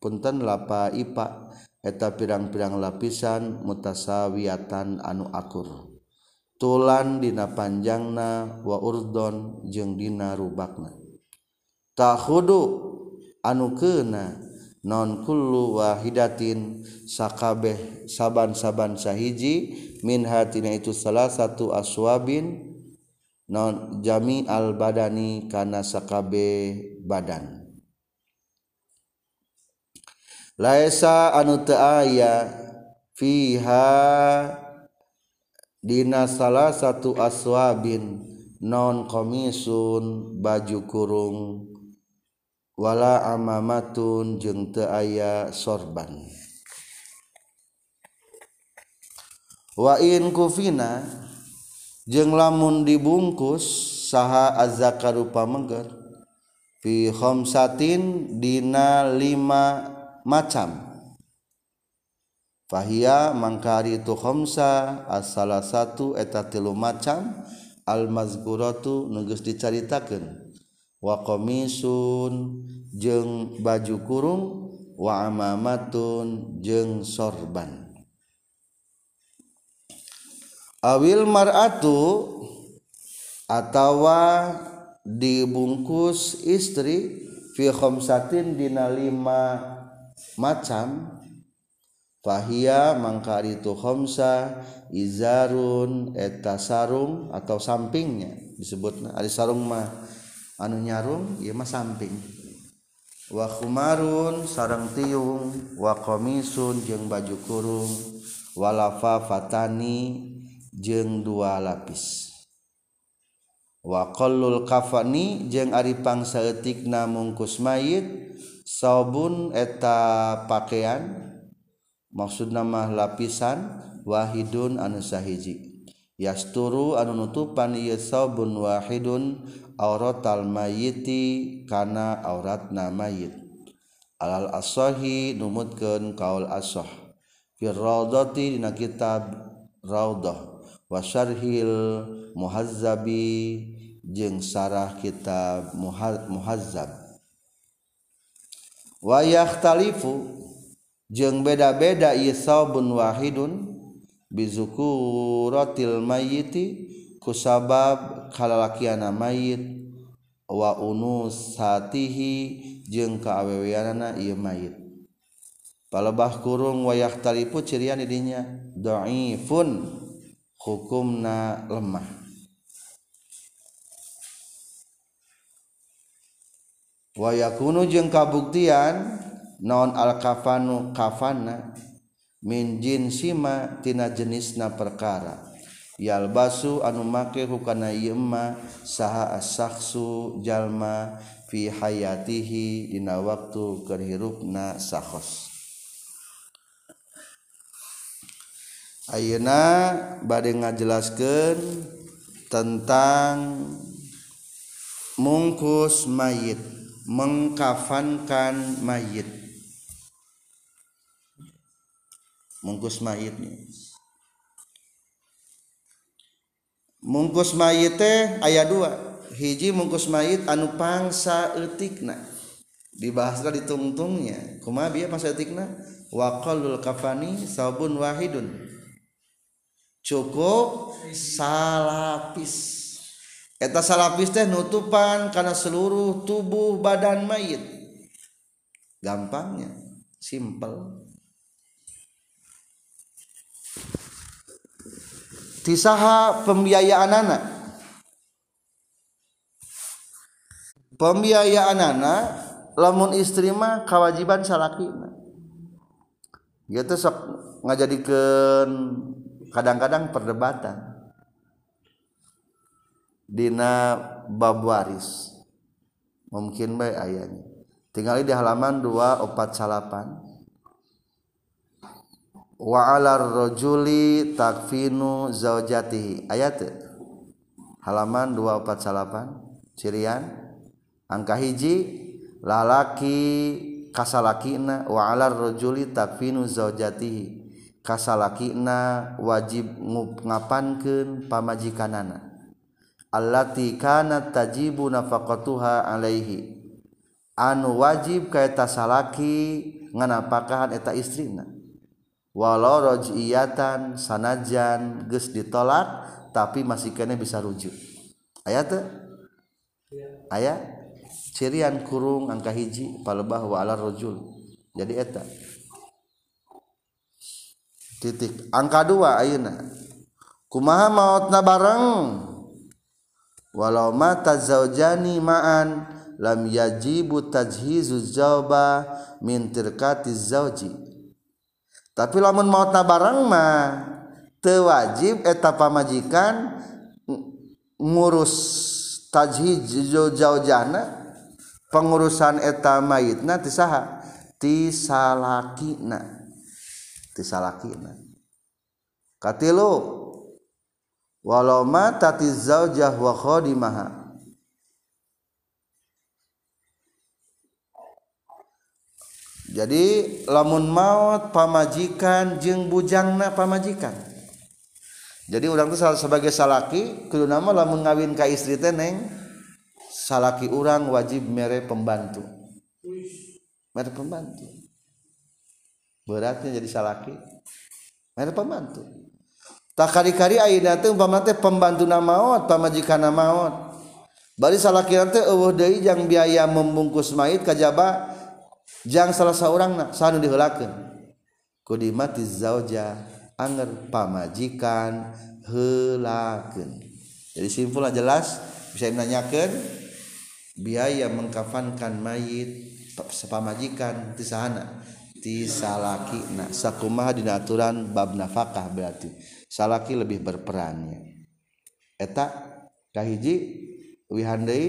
punten lapa ipa eta pirang-pirang lapisan mutasawiatan anu akur. Tulan dina panjangna wa urdon jeung dina rubakna. Tahudu anu kena nonkulu wahidatin sakabeh saaban-saban sahiji minhatina itu salah satu aswabin non jami al-badani kana sakabeh badan. Laisa anu teu aya fiha dina salah satu aswabin non komisun baju kurung wala amamatun jeung teu aya sorban. Wa in kufina jeung lamun dibungkus saha azzakaru pamengger fi khamsatin dina lima macam. Fahia mangkari tu khamsa asala satu eta tilu macam al mazkuratu nu geus dicaritakeun. Wa qamisun jeung baju kurung wa amamatun jeung sorban. Awil mar'atu atawa dibungkus istri fi khamsatin dina lima macam fahia mangka itu khamsa izarun eta sarung atau sampingnya disebutna ari sarung mah anu nyarung ieu mah samping. Wa khumarun sareng tiung. Wa qamisun jeung baju kurung. Walafa fatani jeung dua lapis. Wa qallul kafani jeung ari pangsaeutikna mungkus mayit. Sabun eta pakaian maksud nama lapisan wahidun anu sahiji. Yasturu anu nutupan ieu sabun wahidun. Auratal mayiti kana auratna mayit. Alal asahi numutkeun kaul asah. Fir raudati dina kitab raudah. Wa syarhil muhazzabi jeung sarah kitab muhazzab. Wa yakhtalifu jeung beda-beda ieu sabun wahidun bizukuratil mayyiti kusabab kalalakiana mayit wa unusatihi jeung kaaweweanana ieu mayit. Palebah kurung wayak talipu cirian didinya dhaifun hukumna lemah. Wayakunu jeung kabuktian non al kafanu kafana min jinsima tina jenisna perkara yalbasu anu make hukana yema saha asaksu jalma fi hayatihi dina waktu kerhirupna sakhos Ayeuna bade ngajelaskeun tentang mungkus mayit mengkafankan mayit. Mungkus mayit nih. mungkus mayit teh ayat dua. Hiji mungkus mayit anu pangsa etikna dibahaslah ditungtungnya. Kuma biya pangsa etikna waqallul kafani sabun wahidun. Cukup salapis. Eta salapis teh nutupan karena seluruh tubuh badan mayit. Gampangnya. Simple tisaha pembiayaan anak. Pembiayaan anak lamun istri mah kewajiban salakina gitu sok ngajadikeun kadang-kadang perdebatan. Dina bab waris. Mungkin baik ayahnya. Tinggal di halaman 248 waarrojuli takfinu zaujatihi. Ayat halaman 248 cirian. Angka hiji lalaki kasalakina waarrojuli takfinu zaujatihi. Kasalakina wajib ngapankeun pamajikanana. Allati kana tajibu nafaqatuha alaihi. Anu wajib ka eta salaki nganapakahan eta istrina. Walau rojiyatan sanajan geus ditolak tapi masih kena bisa rujuk. Ayat teh? Ayat cirian kurung angka hiji palebah wa ala rojul. Jadi eta. Titik. Angka dua ayeuna. Kumaha mautna bareng? Walau mata zaujani ma'an lam yajibu tajhizu zauba min tirkati zauji tapi lamun maut na barang mah tewajib eta pamajikan ngurus tajhij jaujana pengurusan eta mayitna tisaha tisalakina tisalakina katilu walau mata tizaujah wa khodimaha jadi lamun maut pamajikan jeung bujangna pamajikan. Jadi orang itu sebagai salaki kudu nama lamun ngawin ka istri teh neng salaki orang wajib mere pembantu. Mere pembantu. Beratnya jadi salaki. Ada pembantu. Tak kari-kari ayeuna teh pembantu na maot pamajikan na maot bari salaki teh eueuh jang biaya membungkus mayit kajaba jangan salah seorang sanu dihelakan kudimati zauja anger pamajikan helakan jadi simpulnya jelas bisa menanyakan biaya mengkafankan mayit sepamajikan tisahana tisalaki nah sakumaha dina aturan bab nafkah berarti. Salaki lebih berperannya. Eta kahiji wihandai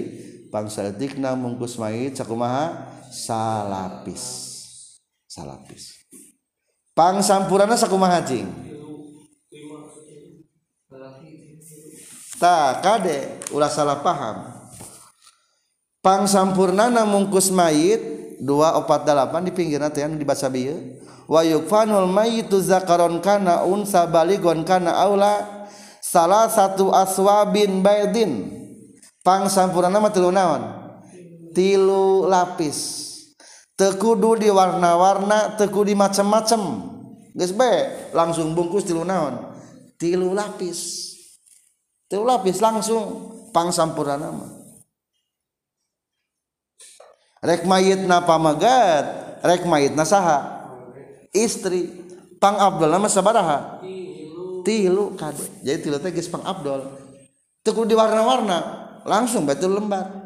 pangsaltikna mungkus mayit sakumaha salapis. Salapis. Pangsampurana sakkuuma hajing tak kadek ulah salah paham. Pangsampurnana mungkus mayit dua opat delapan di pinggir nanti yang dibaca bieu wa yukfanul mayitu zakaron kana unsa baligon kana aula salah satu aswabin baydin pang sampurna mah naon? Tilu lapis tekudu di warna-warna teku di macam-macam geus bae langsung bungkus tilu naon? Tilu lapis. Tilu lapis langsung pang sampurna mah. Rek mayitna pamagat rek mayitna saha? Istri pang abdul nama sabaraha? Tilu kade. Jadi tilu teh geus pang abdul. Teu di warna-warna langsung betul lembar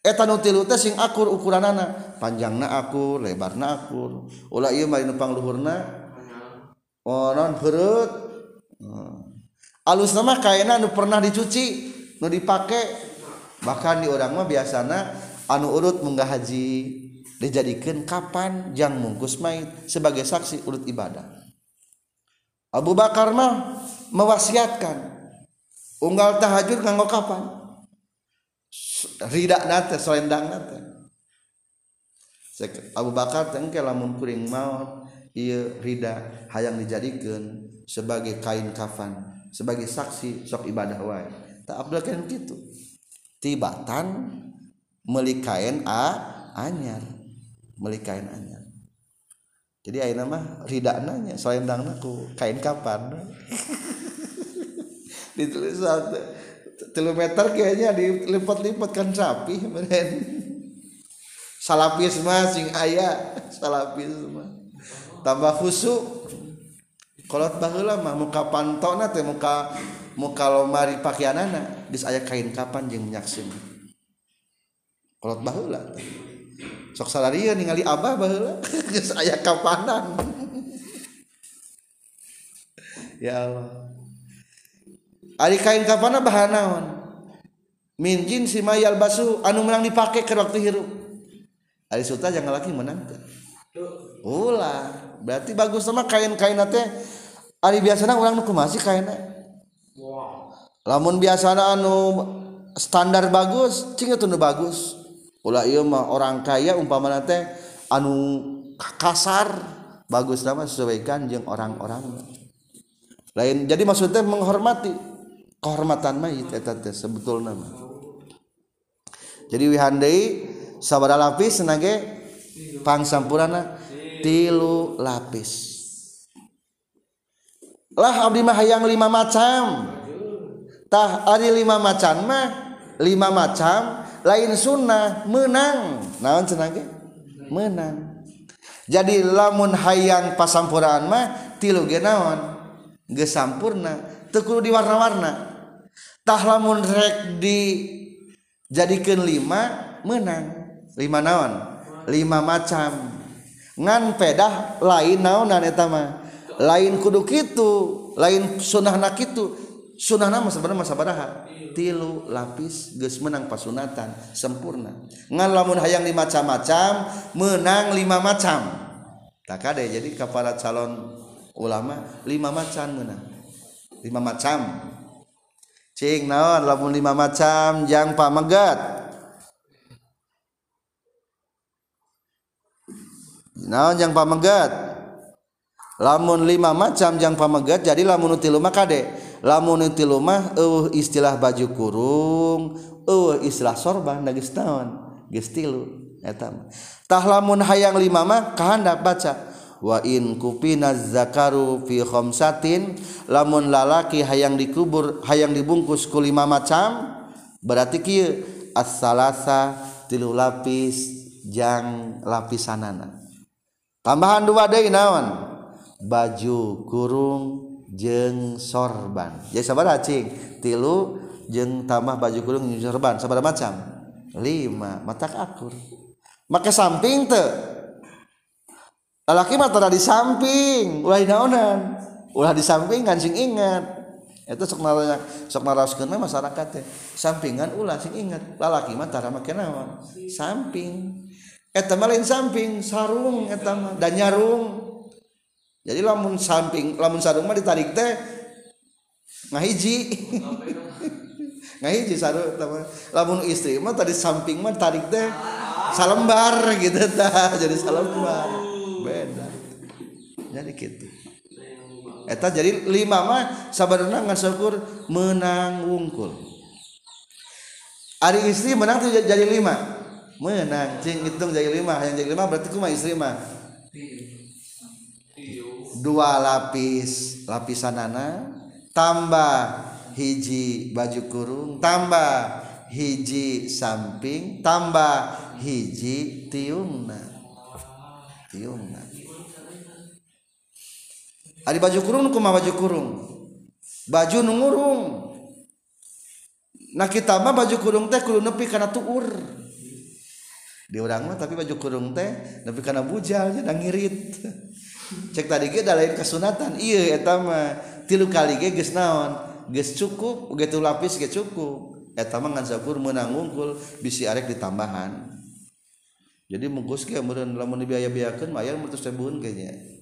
etan tilu teh sing akur ukuranana. Panjangna akur lebarna akur. Ulah ieu mah nu pangluhurna. Onon oh, heureut. Hmm. Alusna mah kaina nu pernah dicuci nu dipake. Bahkan di orang mah biasana anu urut munggah haji dijadikan kapan jang mungkus mait sebagai saksi urut ibadah. Abu Bakar mah mewasiatkan. Unggal tahajud nganggo kapan? Ridak nate selendang nate. Abu Bakar tengke lamun kuring maut iya rida hayang dijadikan sebagai kain kafan sebagai saksi sok ibadah wae. Tak abdul kan gitu tibatan melikain a anyar melikain anyar. Jadi ayeuna mah ridak nanya selendang ku kain kapan ditulis satu tilu meter kayaknya dilipat-lipat kan sapi meren salapis mah sing aya salapis mah tambah khusuk kolot baheula mah muka pantona teh muka muka lomari pakaianana. Geus aya kain kapan jeung nyaksin kolot baheula sok salaria ningali abah baheula. Geus aya kapanan. Ya Allah Ari kain kafana bahan naon? Min jin si mayal basu anu menang dipake ke waktu hirup. Ari suta jangan laki menang. Ulah, berarti bagus sama kain-kain teh. Ari biasana urang nu masih kainna. Lamun biasana anu standar bagus, cing itu nu bagus. Ulah ieu mah orang kaya umpama teh anu kasar bagus nama sesuaikan jeung orang-orang lain jadi maksudnya menghormati kehormatan mayit eta teh sebetul nama. Jadi wihandai sabara lapis nage pang sampurana tilu lapis. Lah abdi mah hayang lima macam. Tah ari lima macam mah lima macam lain sunnah menang. Naon cenah menang. Jadi lamun hayang pasampuraan mah tilu ge naon? Geus sampurna tah lamun rek di jadikan lima menang. Lima naon? Lima macam. Ngan pedah lain naonan eta mah? Lain kudu kitu lain sunahna kitu. Sunahna mah sebenarnya masa baraha tilu lapis geus menang pasunatan sempurna ngan lamun hayang lima macam-macam menang lima macam. Tak ada jadi kepada calon ulama lima macam menang. Lima macam. cing naon lamun lima macam jang pamegat. Naon jang pamegat? Lamun lima macam jang pamegat jadi lamun tilu mah kade. Lamun tilu mah eueuh istilah baju kurung eueuh istilah sorban da geus naon? Geus tilu eta tah lamun hayang lima mah kahandap baca. wa in kupina zakaru fi khamsatin lamun lalaki hayang dikubur hayang dibungkus ku lima macam berarti kieu as-salasa tilu lapis jang lapisanana. Tambahan dua deui naon? Baju kurung jeng sorban. Jadi sabar cing? Tilu jeng tambah baju kurung jeng sorban. Sabar macam? Lima. Matak akur. Make samping teu. Laki mah tara di samping ulah naonan ulah di samping kan sing ingat. Itu sok naranya sok naraskeun masyarakat teh. Sampingan ulah sing ingat. Lalaki mah tara make naon? Samping. Eta mah samping sarung eta mah dan nyarung. Jadi lamun samping lamun sarung mah ditarik teh ngahiji. Ngahiji sarung lamun istri mah tadi samping mah tarik teh salembar gitu tah jadi salembar beda jadi gitu. Eta jadi lima mah sabarna ngasyukur menang wungkul. Ari istri menang tuh jadi lima. Menang cing hitung jadi lima. Yang jadi lima berarti kumah istri mah? Dua lapis lapisan anak tambah hiji baju kurung tambah hiji samping tambah hiji tiungna ada baju kurung kuma baju kurung. Baju nungurung nah kita mah baju kurung teh kudu nepi karena tuur. Di orang mah tapi baju kurung teh nepi karena bujal dan ngirit. Cek tadi ge da lain kesunatan iya eta mah tilu kali ge geus naon? Geus cukup gitu lapis ge cukup. Eta mah ngan sakur meunang ngungkul bisi arek ditambahan. Jadi mengkus ke kemudian lamun dibiaya-biakeun mayar terus tebuhun kayaknya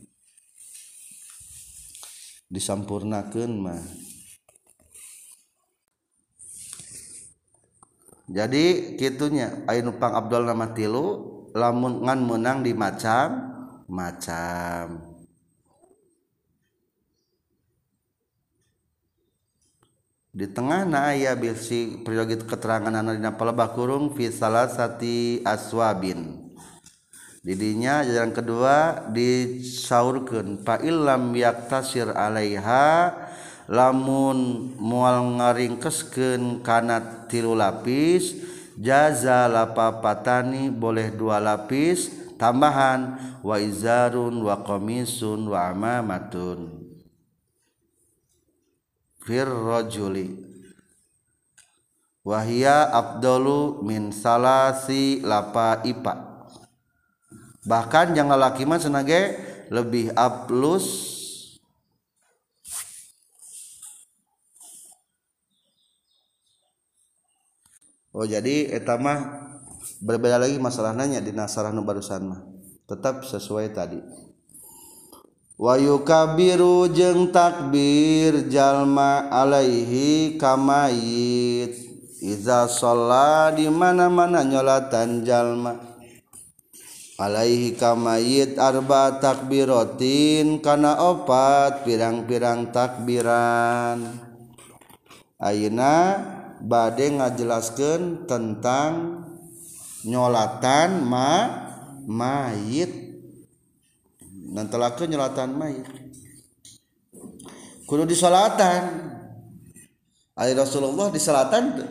disampurnakeun mah. Jadi kitunya ayo nupang Abdul nama tilu lamun ngan menang di macam macam. Di tengah na bisi periode keterangan anak dina palebah kurung fi salasati aswabin didinya jalan kedua disaurkan fa illam yaktasir alaiha lamun mual ngaringkeskeun kana tilu lapis jaza lapapatani boleh dua lapis tambahan wa izarun wa qamisun wa amamatun. Fir rajuli. Wahia abdulu min salasi lapa ipa bahkan jangan laki mah senage lebih aplus Oh jadi etama berbeda lagi masalah nanya di nasarah nu barusan mah. Tetap sesuai tadi. Wayu kabiru jeng takbir jalma alaihi kamayit iza sholat di mana mana nyolatan jalma Alaihi kamayit arba takbiratin kana opat pirang-pirang takbiran. Ayeuna bade ngajelaskeun tentang nyolatan ma mayit. Nantelakeun nyolatan mayit. Kudu disolatan. Ali Rasulullah disolatan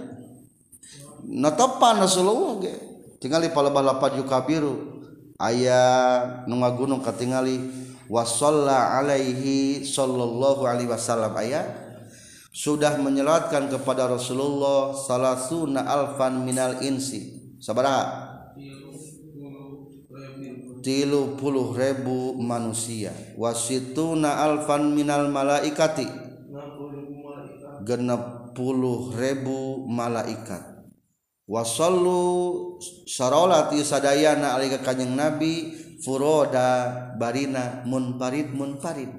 natopan Rasulullah ge. Tinggal di palebah lapan yukabiru ayah nunga gunung ketingali wasalla Alaihi sallallahu Alaihi Wasallam. Ayah sudah menyelatkan kepada Rasulullah salasuna alfan minal insi. Sabaraha? Tilu puluh ribu manusia. Wasituna alfan minal malaikati. Genep puluh ribu malaikat. Wasallu sarolat sadayana alika kanjeng nabi furoda barina munfarid munfarid.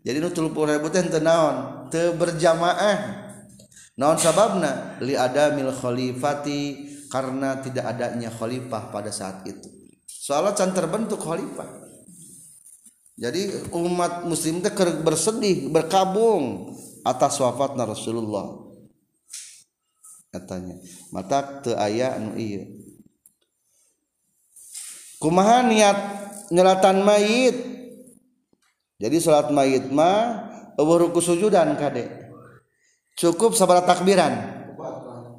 Jadi nu puluh ribu teh naon? Teu berjamaah. Naon sababna? Li adamil khalifati karena tidak adanya khalifah pada saat itu. Soalnya can terbentuk khalifah. Jadi umat muslim teh bersedih berkabung atas wafatna Rasulullah katanya. Mata te aya nu iya kumaha niat nyelatan mayit? Jadi salat mayit mah eueuh ruku sujudan kade. Cukup sabara takbiran.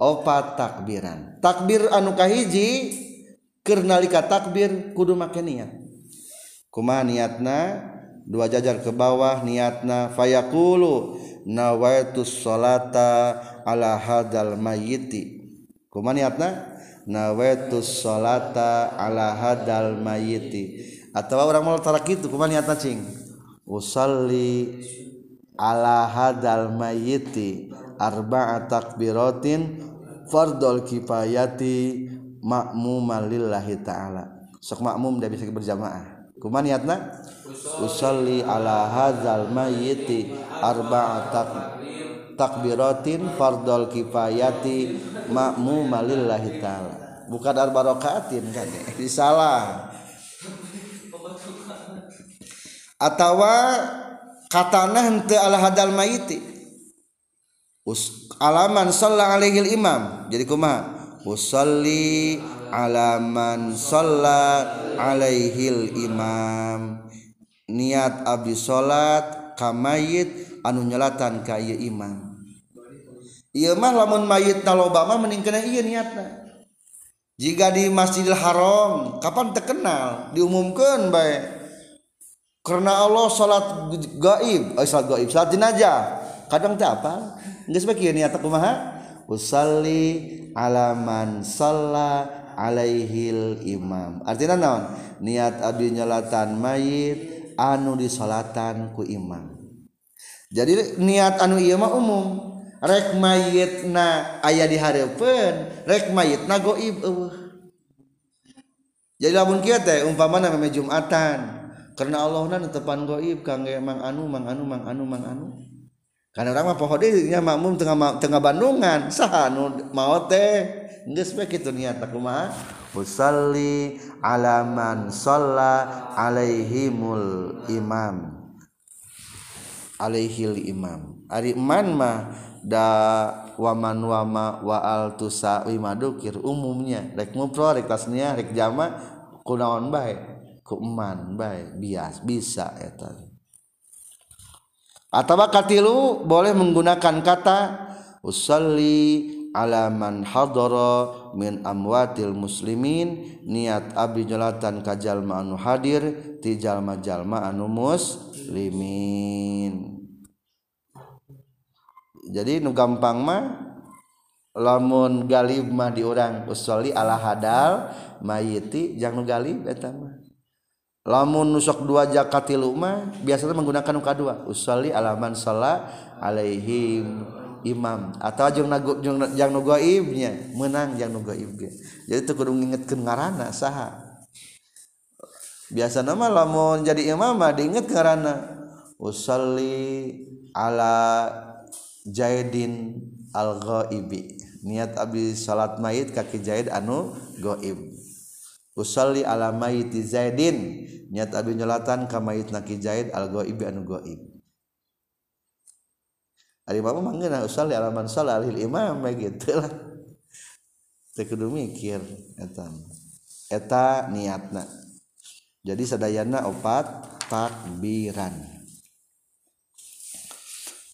Opat takbiran. Takbir anu kahiji keur nalika takbir kudu make niat. Kumaha niatna? Dua jajar ke bawah niatna fayaqulu nawaitus salata ala hadal mayiti kumaniatna nawaitus salata ala hadal mayiti atau orang mau tarak itu kumaniatna cing? Usalli ala hadal mayiti arba'a takbiratin fardol kifayati makmuman lillahi ta'ala. Sok makmum dia bisa berjamaah kumaniatna usalli ala hadzal mayiti arba'a takbiratin fardol kifayati makmuma lillahi ta'ala. Bukan arba rakaatin kan? Salah. Atawa katana henteu ala hadal mayiti alaman shalla alaihi imam. Jadi kumaha usalli alaman shalla alaihi imam. Niat abdi salat kamayit anu nyelatan ka ieu imam. Ieu mah lamun mayit loba mah mending kena ieu niatna. Jika di Masjidil Haram kapan terkenal? Diumumkan baik karena Allah salat gaib. Eh, salat gaib salat jenazah. Kadang teh apa geus bae niat kumaha? Usalli ala man salla Alaihil Imam. Artinya naon? Niat Abdi nyalatan mayit anu disolatan ku Imam. Jadi niat anu Imam umum. Rek mayit na ayah diharapun rek mayit na goib uh. jadi lamun kia teh umpama nama jumatan karena Allah na tepan goib kangge mang anu mang anu mang anu mang anu. Karena orang mah pohon nya makmum tengah tengah Bandungan sah anu mau teh? Geus bae kitu niat kumaha usalli ala man shalla alaihimul imam. Alaihil imam. Ari man mah da waman wama wa al tusawi madukir umumnya. Rek mupro rek tasnia rek jama kunaon bae? Ku eman bae bias bisa eta atau katilu boleh menggunakan kata usalli alaman hadoro min amwatil muslimin niat abdi jelatan kajalma anu hadir ti jalma-jalma anu muslimin. Jadi nu gampang mah lamun galib mah diurang usoli ala hadal mayiti jangan nu galib eta mah. Lamun nusok dua jakatilu mah biasanya menggunakan uka dua usoli alaman salah alaihim. imam. Atau jeng nagu jeng jang nu gaibnya menang jang nu gaib jadi teu kudu ngingetkeun ngaranna saha? Biasa nama lamun jadi imam mah diinget ngaranna usalli ala jaidin al ghaibi niat abdi salat mayit kaki jaid anu gaib. Usalli ala mayiti zaidin. Niat abdi nyolatan ka mayit naki jaid al ghaibi anu gaib. Ari mama mah ngeuna usalli ala man sallal imam kitu lah. Teu kudu mikir eta. Eta niatna. Jadi sadayana opat takbiran.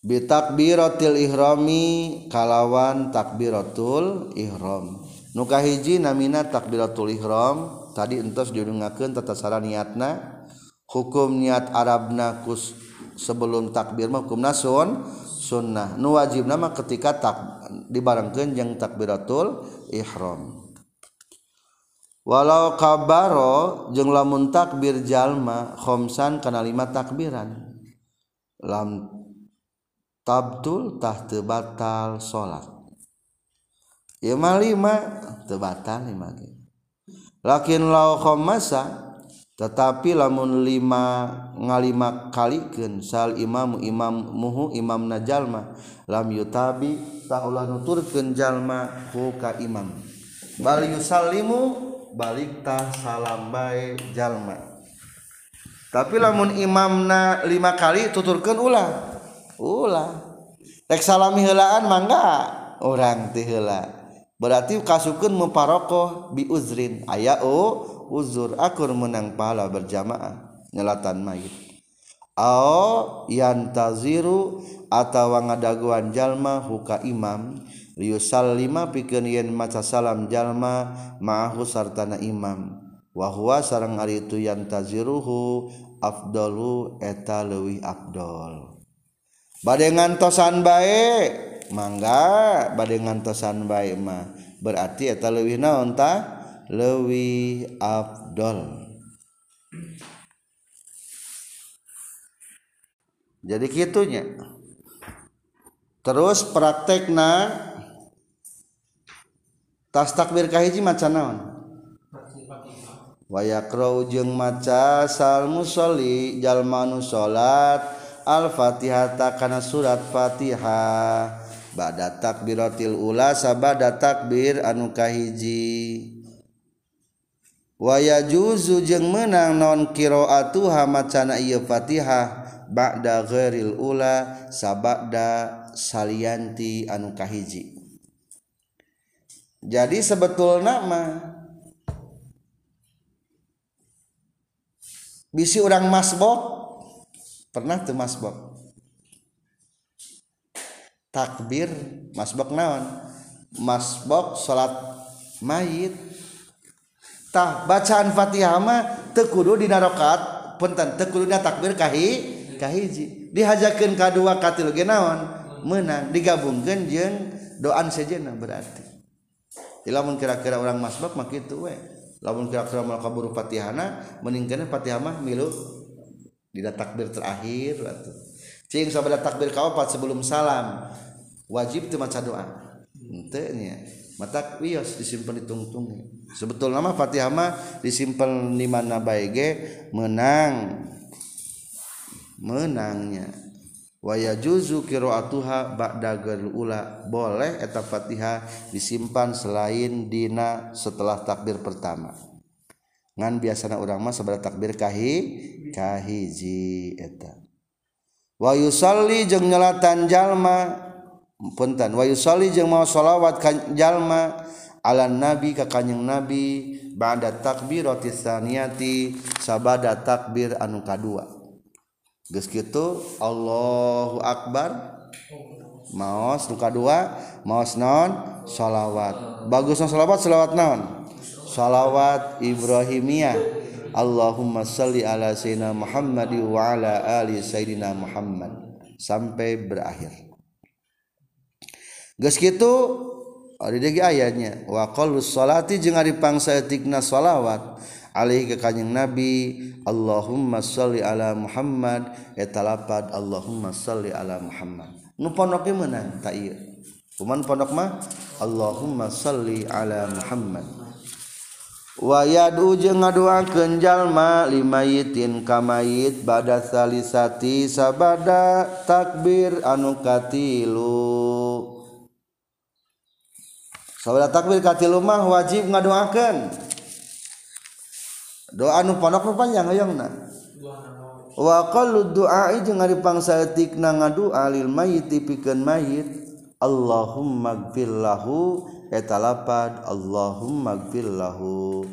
Bitakbiratil ihrami kalawan takbiratul ihram. Nu kahiji namina takbiratul ihram tadi entos diungakeun cara niatna hukum niat Arabna kus sebelum takbir mah hukum nasun sunnah. Nu wajib nama ketika tak dibarengkeun jeung takbiratul ihram. Walau kabaro jeung lamun takbir jalma khomsan kana lima takbiran. Lam tabtul tah teu batal salat ieu mah lima teu batal lima ge. Lakin lau khomasa tetapi lamun lima ngalima kaliken sal imam imam muhu imam najalma lam yutabi taulah nuturkeun jalma ku ka imam. Bal yusallimu balik tah salam bae jalma tapi lamun imamna lima kali tuturkeun ulah. Ulah. Rek salami helaan mangga orang teh heula. Berarti kasukeun memparokoh bi uzrin. Aya oh uzur akur menang pahala berjamaah nyelatan mayit. Au yantaziru atawa ngadaguan jalma huka imam lima pikeun yen maca salam jalma ma'ahu sartana imam. Wa huwa sareng ari itu yantaziruhu afdalu eta leuwih afdol. Badai ngantosan baik mangga badai ngantosan baik mah. Berarti eta leuwih naon ta leuwih afdol jadi kitunya terus praktekna tas takbir kahiji maca naon? Wayakrau jeung maca sal musolli jalma nu salat al fatihata kana surat fatihah. Bada takbiratil ula sabada takbir anu kahiji. waya juzu jeung menang non qiraatuha macana ieu Fatihah ba'da ghairil ula sabada salianti anu kahiji. Jadi sebetul nama bisi orang masbok pernah tuh masbok. Takbir masbok naon? Masbok salat mayit. tah bacaan Fatihah mah teu kudu dina rakaat punten teu kuduna takbir kahi kahiji. Dihajakeun ka dua ka tilu ge naon? Meunang digabungkeun jeung doan sejenna berarti. Lamun kira-kira orang masbak mah kitu we. Lamun kira-kira mal kaburu Fatihahna meningkana Fatihah mah milu dina takbir terakhir atuh. Cing sabada takbir kaopat sebelum salam wajib teu maca doa. Henteu nya. Mata wios disimpan di tungtung. Sebetulnya Fatihah mah disimpan di mana bae ge? Menang. Menangnya. Wa yajuzu qiraatuha ba'da ula boleh eta Fatihah disimpan selain dina setelah takbir pertama. Ngan biasana urang mah sabada takbir kahi kahiji eta. Wa yusalli jeung nyelatan jalma punten. Wayu soli jeung mau sholawat jalma ala nabi ka kanjing nabi ba'da takbirati tsaniyati sabada takbir anu kadua. Geus kitu Allahu akbar. Maos nu kadua maos naon? Shalawat bagusna shalawat shalawat naon? Sholawat ibrahimiyah. Allahumma salli ala sayyidina Muhammad wa ala ali sayyidina Muhammad. Sampai berakhir. geus kitu oh, ari deui ayatnya wa qallus salati jeung ari pangsaeutikna shalawat alaihi ka kanjing nabi. Allahumma shalli ala Muhammad. Eta lapad Allahumma shalli ala Muhammad. Nu ponoke meunang ta ieu. Kuman pondok mah Allahumma shalli ala Muhammad. Wayadu jeung ngadoakeun jalma limayitin kamayit bada salisati sabada takbir anu katilu. sabada takbir katilu mah wajib ngadoakeun. doa nu pondok nu panjang hayangna. wa qallu du'ai jeung ari pangsaeutikna ngadua lil mayit pikeun mayit Allahumma gfir lahu eta lapad Allahumma gfir lahu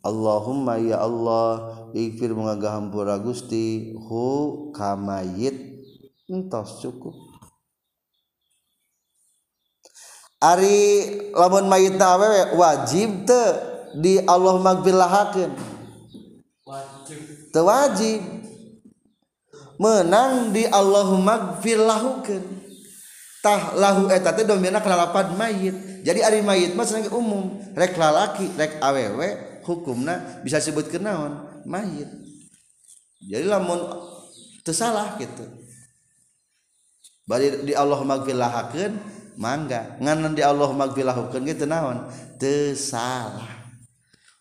Allahumma ya Allah ikfir mengagah hampura Gusti hu kamayit entos cukup Ari lamun mayitna awewe wajib te di Allah magfirlahakeun. Te wajib. Menang di Allah magfirlahukeun. Tah lahu eta teh domina kana lapad mayit. Jadi ari mayit mah senang umum, rek lalaki, rek awewe hukumna bisa sebut naon mayit. Jadi lamun teu salah gitu. Bari di Allah magfirlahakeun mangga. Nganan di Allah magfirlahukeun gitu naon? Teu salah.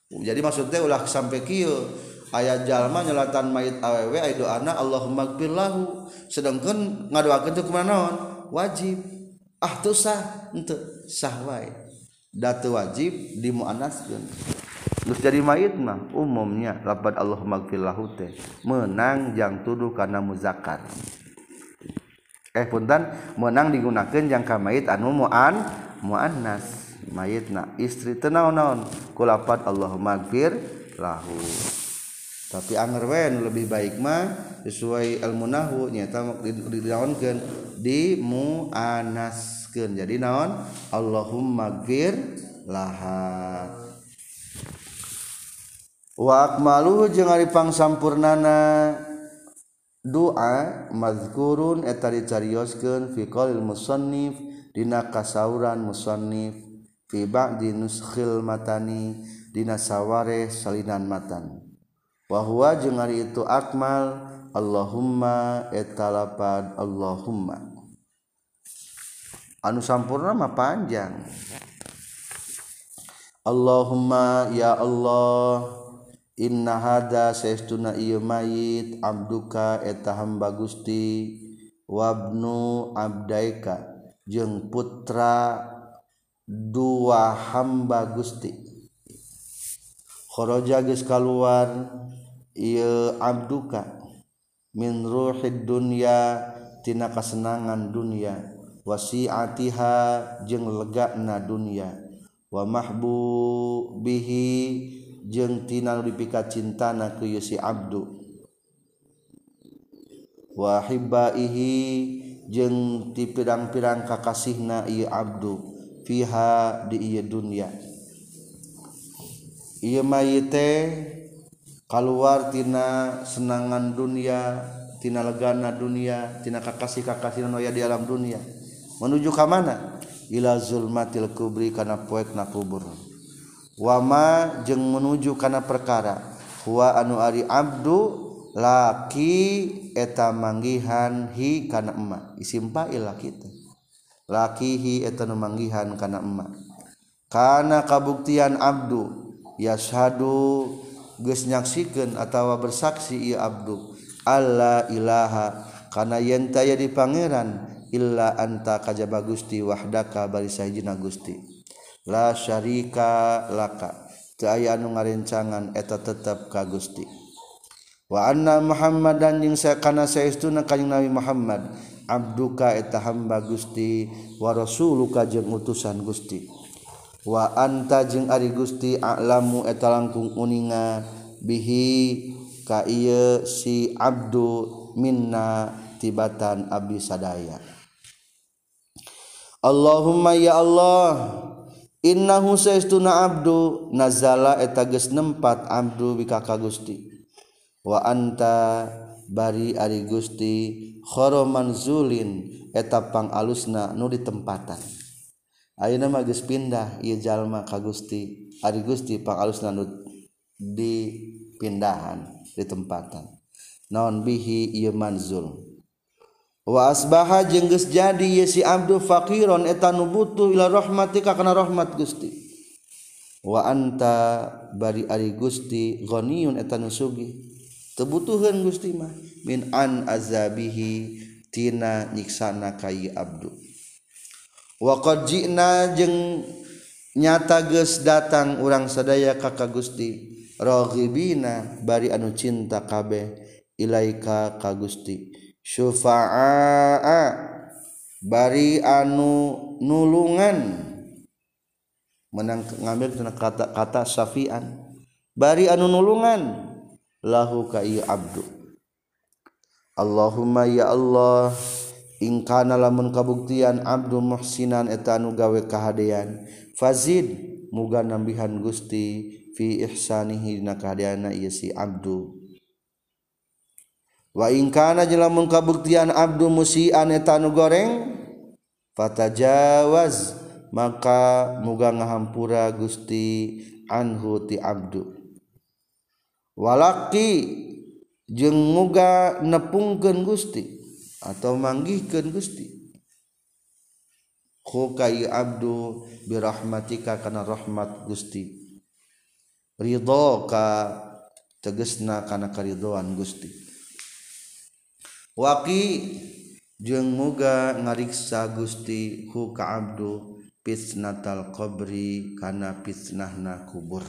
Jadi maksudnya ulah sampai kieu. Aya jalma nyelatan mayit awewe aya doana Allahumma gfirlahu sedangkan ngadoakeun teh kumaha naon? Wajib. Ah teu sah. Henteu sah wae. Wajib dimuannaskeun Terus jadi mayit mah umumnya lapat Allah magfirlahu teh menang jang tuduh karena muzakkar eh puntan menang digunakan jangka mayit anu mu'an mu'annas. Mayit na istri tenaon-naon kulapat Allahumma gfir lahu. Tapi anger wen lebih baik mah sesuai ilmu nahu nyata dinaonkeun di muannaskeun jadi naon? Allahumma gfir laha. Wa akmaluhu jeung ari pangsampurnana doa mazkurun etari dicarioskeun fi qaulil musannif dina kasauran musannif fi ba'di nuskhil matani dina saware salinan matan. Wa huwa jeung ari itu akmal Allahumma etalapad Allahumma. Anu sampurna mah panjang. Allahumma ya Allah Inna hada seestuna ieu mayit abduka eta hamba Gusti wabnu abdaika jeung putra dua hamba Gusti. Kharaja geus kaluar ieu abduka min ruhid dunya tina kasenangan dunya wasiatiha jeung legana dunya wa mahbu bihi jengtina dipika cintana ke Yusi Abdu. Wahibaihi jeung ti pirang-pirang kakasihna ieu abdu fiha di ieu dunya ieu mayit kaluar tina senangan dunia tina legana dunia tina kakasih-kakasih nu di alam dunia. Menuju ka mana? Ila zulmatil kubri kana poek na kubur. wama jeung menuju kana perkara. Wa anu ari Abdu laki eta manggihan hi kana emma. Isimpailah laki lakihi laki hi eta nu manggihan kana emma. Kana kabuktian abdu yashadu geus nyaksikeun atawa bersaksi ieu abdu. Alla ilaha kana yen taya di pangeran illa anta kajaba Gusti wahdaka bari sahijina Gusti. la syarika laka. Aya anu ngarencangan eta tetep ka Gusti. Wa anna Muhammadan jeung sakana saestuna kanjing Nabi Muhammad abduka eta hamba Gusti wa rasuluka jeung utusan Gusti. Wa anta jeung ari Gusti a'lamu eta langkung uninga bihi ka ieu si abdu minna tibatan abdi sadaya. Allahumma ya Allah Innahu saistuna abdu nazala eta geus nempat abdu bika ka Gusti. Wa anta bari ari Gusti khoroman zulin eta pangalusna nu ditempatan. Ayeuna mah geus pindah ieu jalma ka Gusti. Ari Gusti pangalusna nu dipindahan ditempatan di tempatan. Naon bihi ieu manzul. wasbaha jengges jadi Yesi Abdul Fakiron etanu butuh ila rahmatika karena rahmat Gusti. Waanta bari Ari Gusti goniun etanu sugi tebutuhan Gusti mah min an azabihi tina nyiksana kayi Abdu. Waqad jina jeng nyata geus datang urang sadaya kakak Gusti raghibina bari anu cinta kabeh ilaika ka Gusti. syufa'a bari anu nulungan. Menang ngambil kata-kata syafi'an. Bari anu nulungan. Lahu ka abdu. Allahumma ya Allah in kana lamun kabuktian abdu muhsinan eta anu gawe kahadean. Fazid muga nambihan Gusti fi ihsanihi dina kahadeana ieu si abdu. wa ingkana jelamun kabuktian Abdul musian etanu goreng Fata Jawaz maka muga ngahampura Gusti anhu ti abdu. Walaki jeng muga nepungkeun Gusti atau manggihkeun Gusti. Hukai abdu birahmatika kana rahmat Gusti. Ridho ka tegesna kana karidoan Gusti. waki jeung muga ngariksa Gusti hu ka abdu fitnatal qabri kana fitnahna kubur.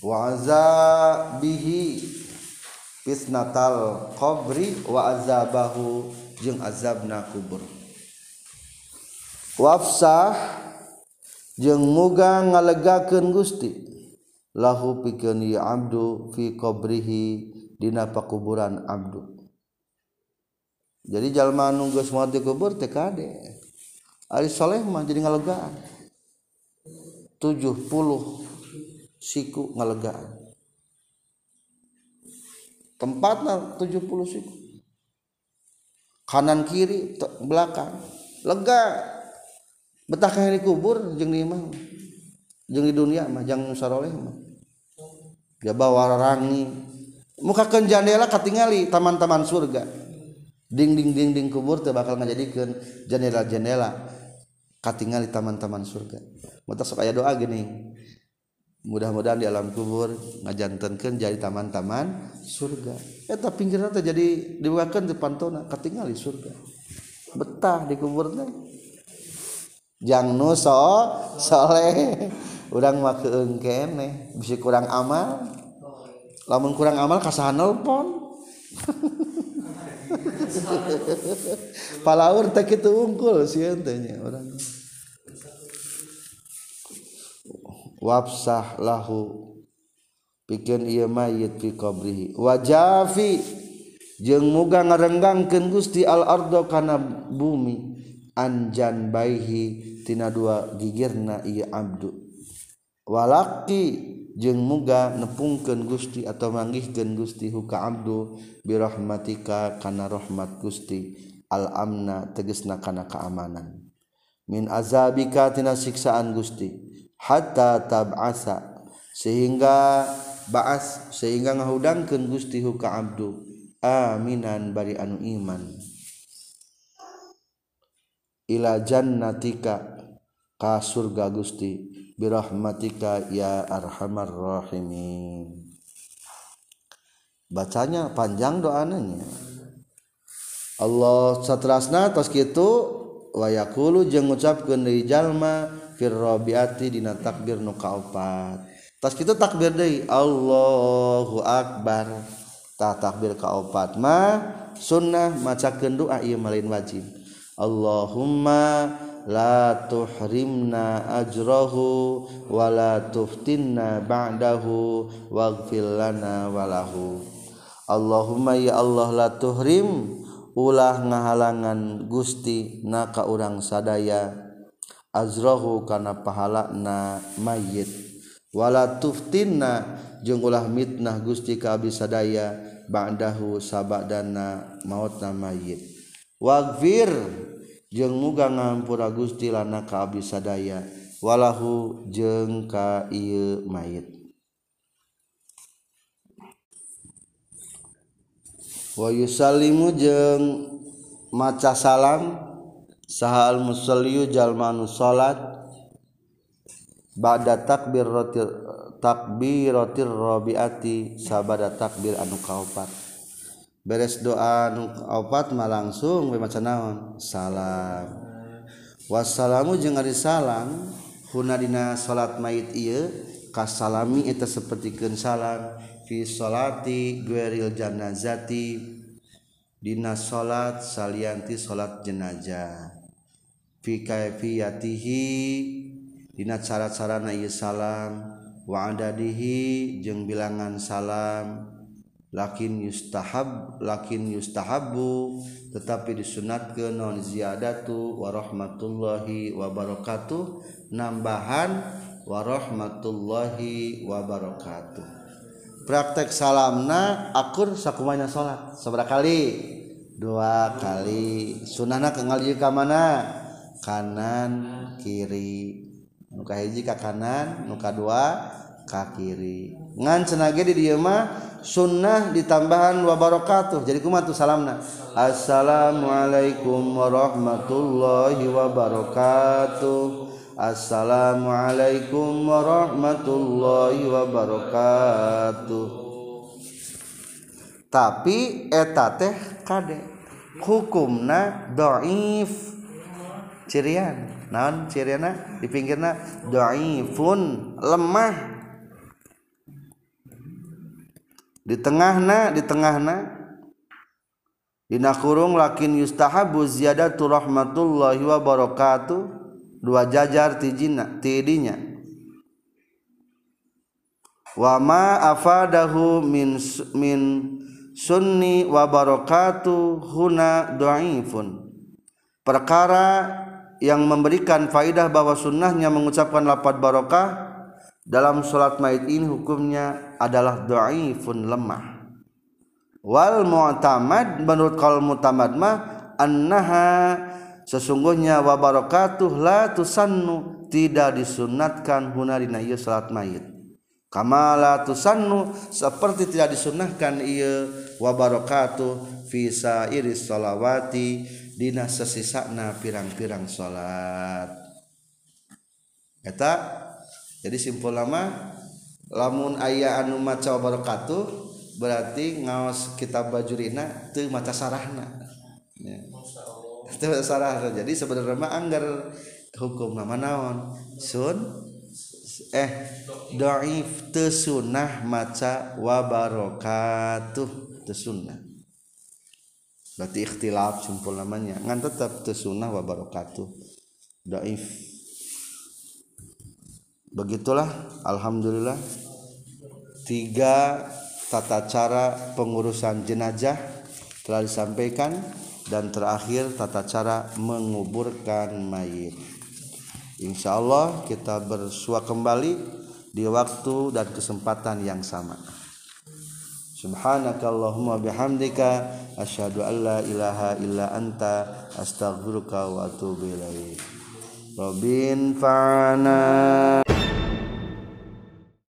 Wa azabihi fitnatal qabri wa azabahu jeung azabna kubur. Wafsah jeung muga ngalegakeun Gusti. Lahu pikeun ieu abdu fi qabrihi dina pakuburan abdu jadi jalma anu geus mati kubur teh kade. Ari soleh mah jadi ngalegaan. 70 siku ngalegaan. Tempatnya 70 siku. Kanan kiri belakang. Lega. Betah kahiri kubur jeung di mah. Jeung di dunia mah jeung saroleh mah gabawarangi mukakan jandela katingali taman-taman surga. Ding ding ding ding kubur teh bakal ngajadikeun jendela-jendela katingali taman-taman surga. Mata sok aya doa geuning mudah-mudahan di alam kubur ngajantenkeun jadi taman-taman surga. Eh, Eta pinggirna teh jadi dibukakeun di pantona katingali surga. Betah di kubur teh yang nuso soleh. Urang mah keengkene bisa kurang amal. Lamun kurang amal kasahan nelpon. Palaur tak itu unggul sih entenya orang wafsah lahu. Pikeun ieu mayit fi qabrihi. Wajafi jeung muga ngarenggangkeun Gusti al ardo kana bumi. Anjan baihi tina dua gigirna ieu abdu. Walaki jeung muga nepungkeun Gusti atau manggihkeun Gusti huka abdu birahmatika kana rahmat Gusti. Al amna tegesna kana keamanan. Min azabika tina siksaan Gusti. Hatta tab'asa sehingga baas sehingga ngahudangkeun Gusti huka abdu. Aminan bari anu iman. Ila jannatika ka surga Gusti birahmatika ya arhamar rahimin. Bacanya panjang doanya Allah satrasna tos kitu wa yaqulu jeung ngucapkeun deui jalma firrobiati dina takbir nu kaopat. Tas kita takbir deui Allahu akbar. Tah takbir kaopat mah sunnah macakeun doa ieu malin wajib. Allahumma la tuhrimna ajrahu wa la tuftinna ba'dahu waghfir lana walahu Allahumma ya Allah la tuhrim ulah ngahalangan Gusti na ka urang sadaya. Azrahu kana pahalana mayit. Wala tuftinna jeung ulah mitnah Gusti ka abdi sadaya. Ba'dahu sabadana mautna mayit. Waghfir. jeung muga ngampura Gusti lana kabisadaya walahu jeung ka ieu mayit. Wa yusallimu jeung maca salam sahal musalliu jalmanu salat ba'da takbir rotir takbiratir rabiati sabada takbir anu kaopat. beres doa opat mah langsung maca naon? Salam. Wassalamu jeung ari salam hunadina salat mayit ieu kasalami eta sapertikeun salam fi salati gueril janazati dina salat salianti salat jenazah. Fi kaifiyatihi dina cara-carana ieu salam. Wa adadihi jeung bilangan salam. lakin yustahab lakin yustahabu tetapi disunat non ziyadatu warahmatullahi wabarakatuh nambahan warahmatullahi wabarakatuh praktek salamna akur sakumanya sholat seberapa kali. Dua kali. Sunahna ke ka mana? Kanan kiri. Nuka hiji ka kanan nuka dua ka kiri. Ngan cenage di dieu mah sunnah ditambahan wa barakatuh jadi kumaha tuh salamna? Assalamualaikum warahmatullahi wabarakatuh. Assalamualaikum warahmatullahi wabarakatuh. Tapi eta teh kade hukumna dhaif cirian naon ciriana di pinggirna dhaifun lemah di tengahna di tengahna. Dina kurung lakin yustahabu ziyadatu rahmatullahi wa barakatuh. Dua jajar tijina tidinya wa ma afadahu min min sunni wa barakatuh huna dhaifun perkara yang memberikan faidah bahwa sunnahnya mengucapkan lapad barokah dalam salat mayit ini hukumnya adalah dhaifun lemah. Wal mu'tamad menurut kaul mu'tamad mah annaha sesungguhnya wa barakatuh la tusannu tidak disunatkan hunarina ieu salat mayit. Kama la tusannu seperti tidak disunahkan ieu wa barakatuh fi sairis salawati dina sesisana pirang-pirang salat. Eta? Jadi simpul lama lamun ayah anu maca barokatuh berarti ngaos kitab bajurina teu maca sarahna. Ya. teu sarahna. Jadi sebenarnya mah anggar hukum nama naon? Sun eh doif teu maca wa barokatuh teu berarti ikhtilaf simpul namanya. Ngan tetap teu sunnah wa barokatuh doif. Begitulah Alhamdulillah. Tiga tata cara pengurusan jenazah telah disampaikan dan terakhir tata cara menguburkan mayit. Insya Allah kita bersua kembali di waktu dan kesempatan yang sama. Subhanakallahumma bihamdika asyhadu an la ilaha illa anta astaghfiruka wa atubu ilaik. Robin fana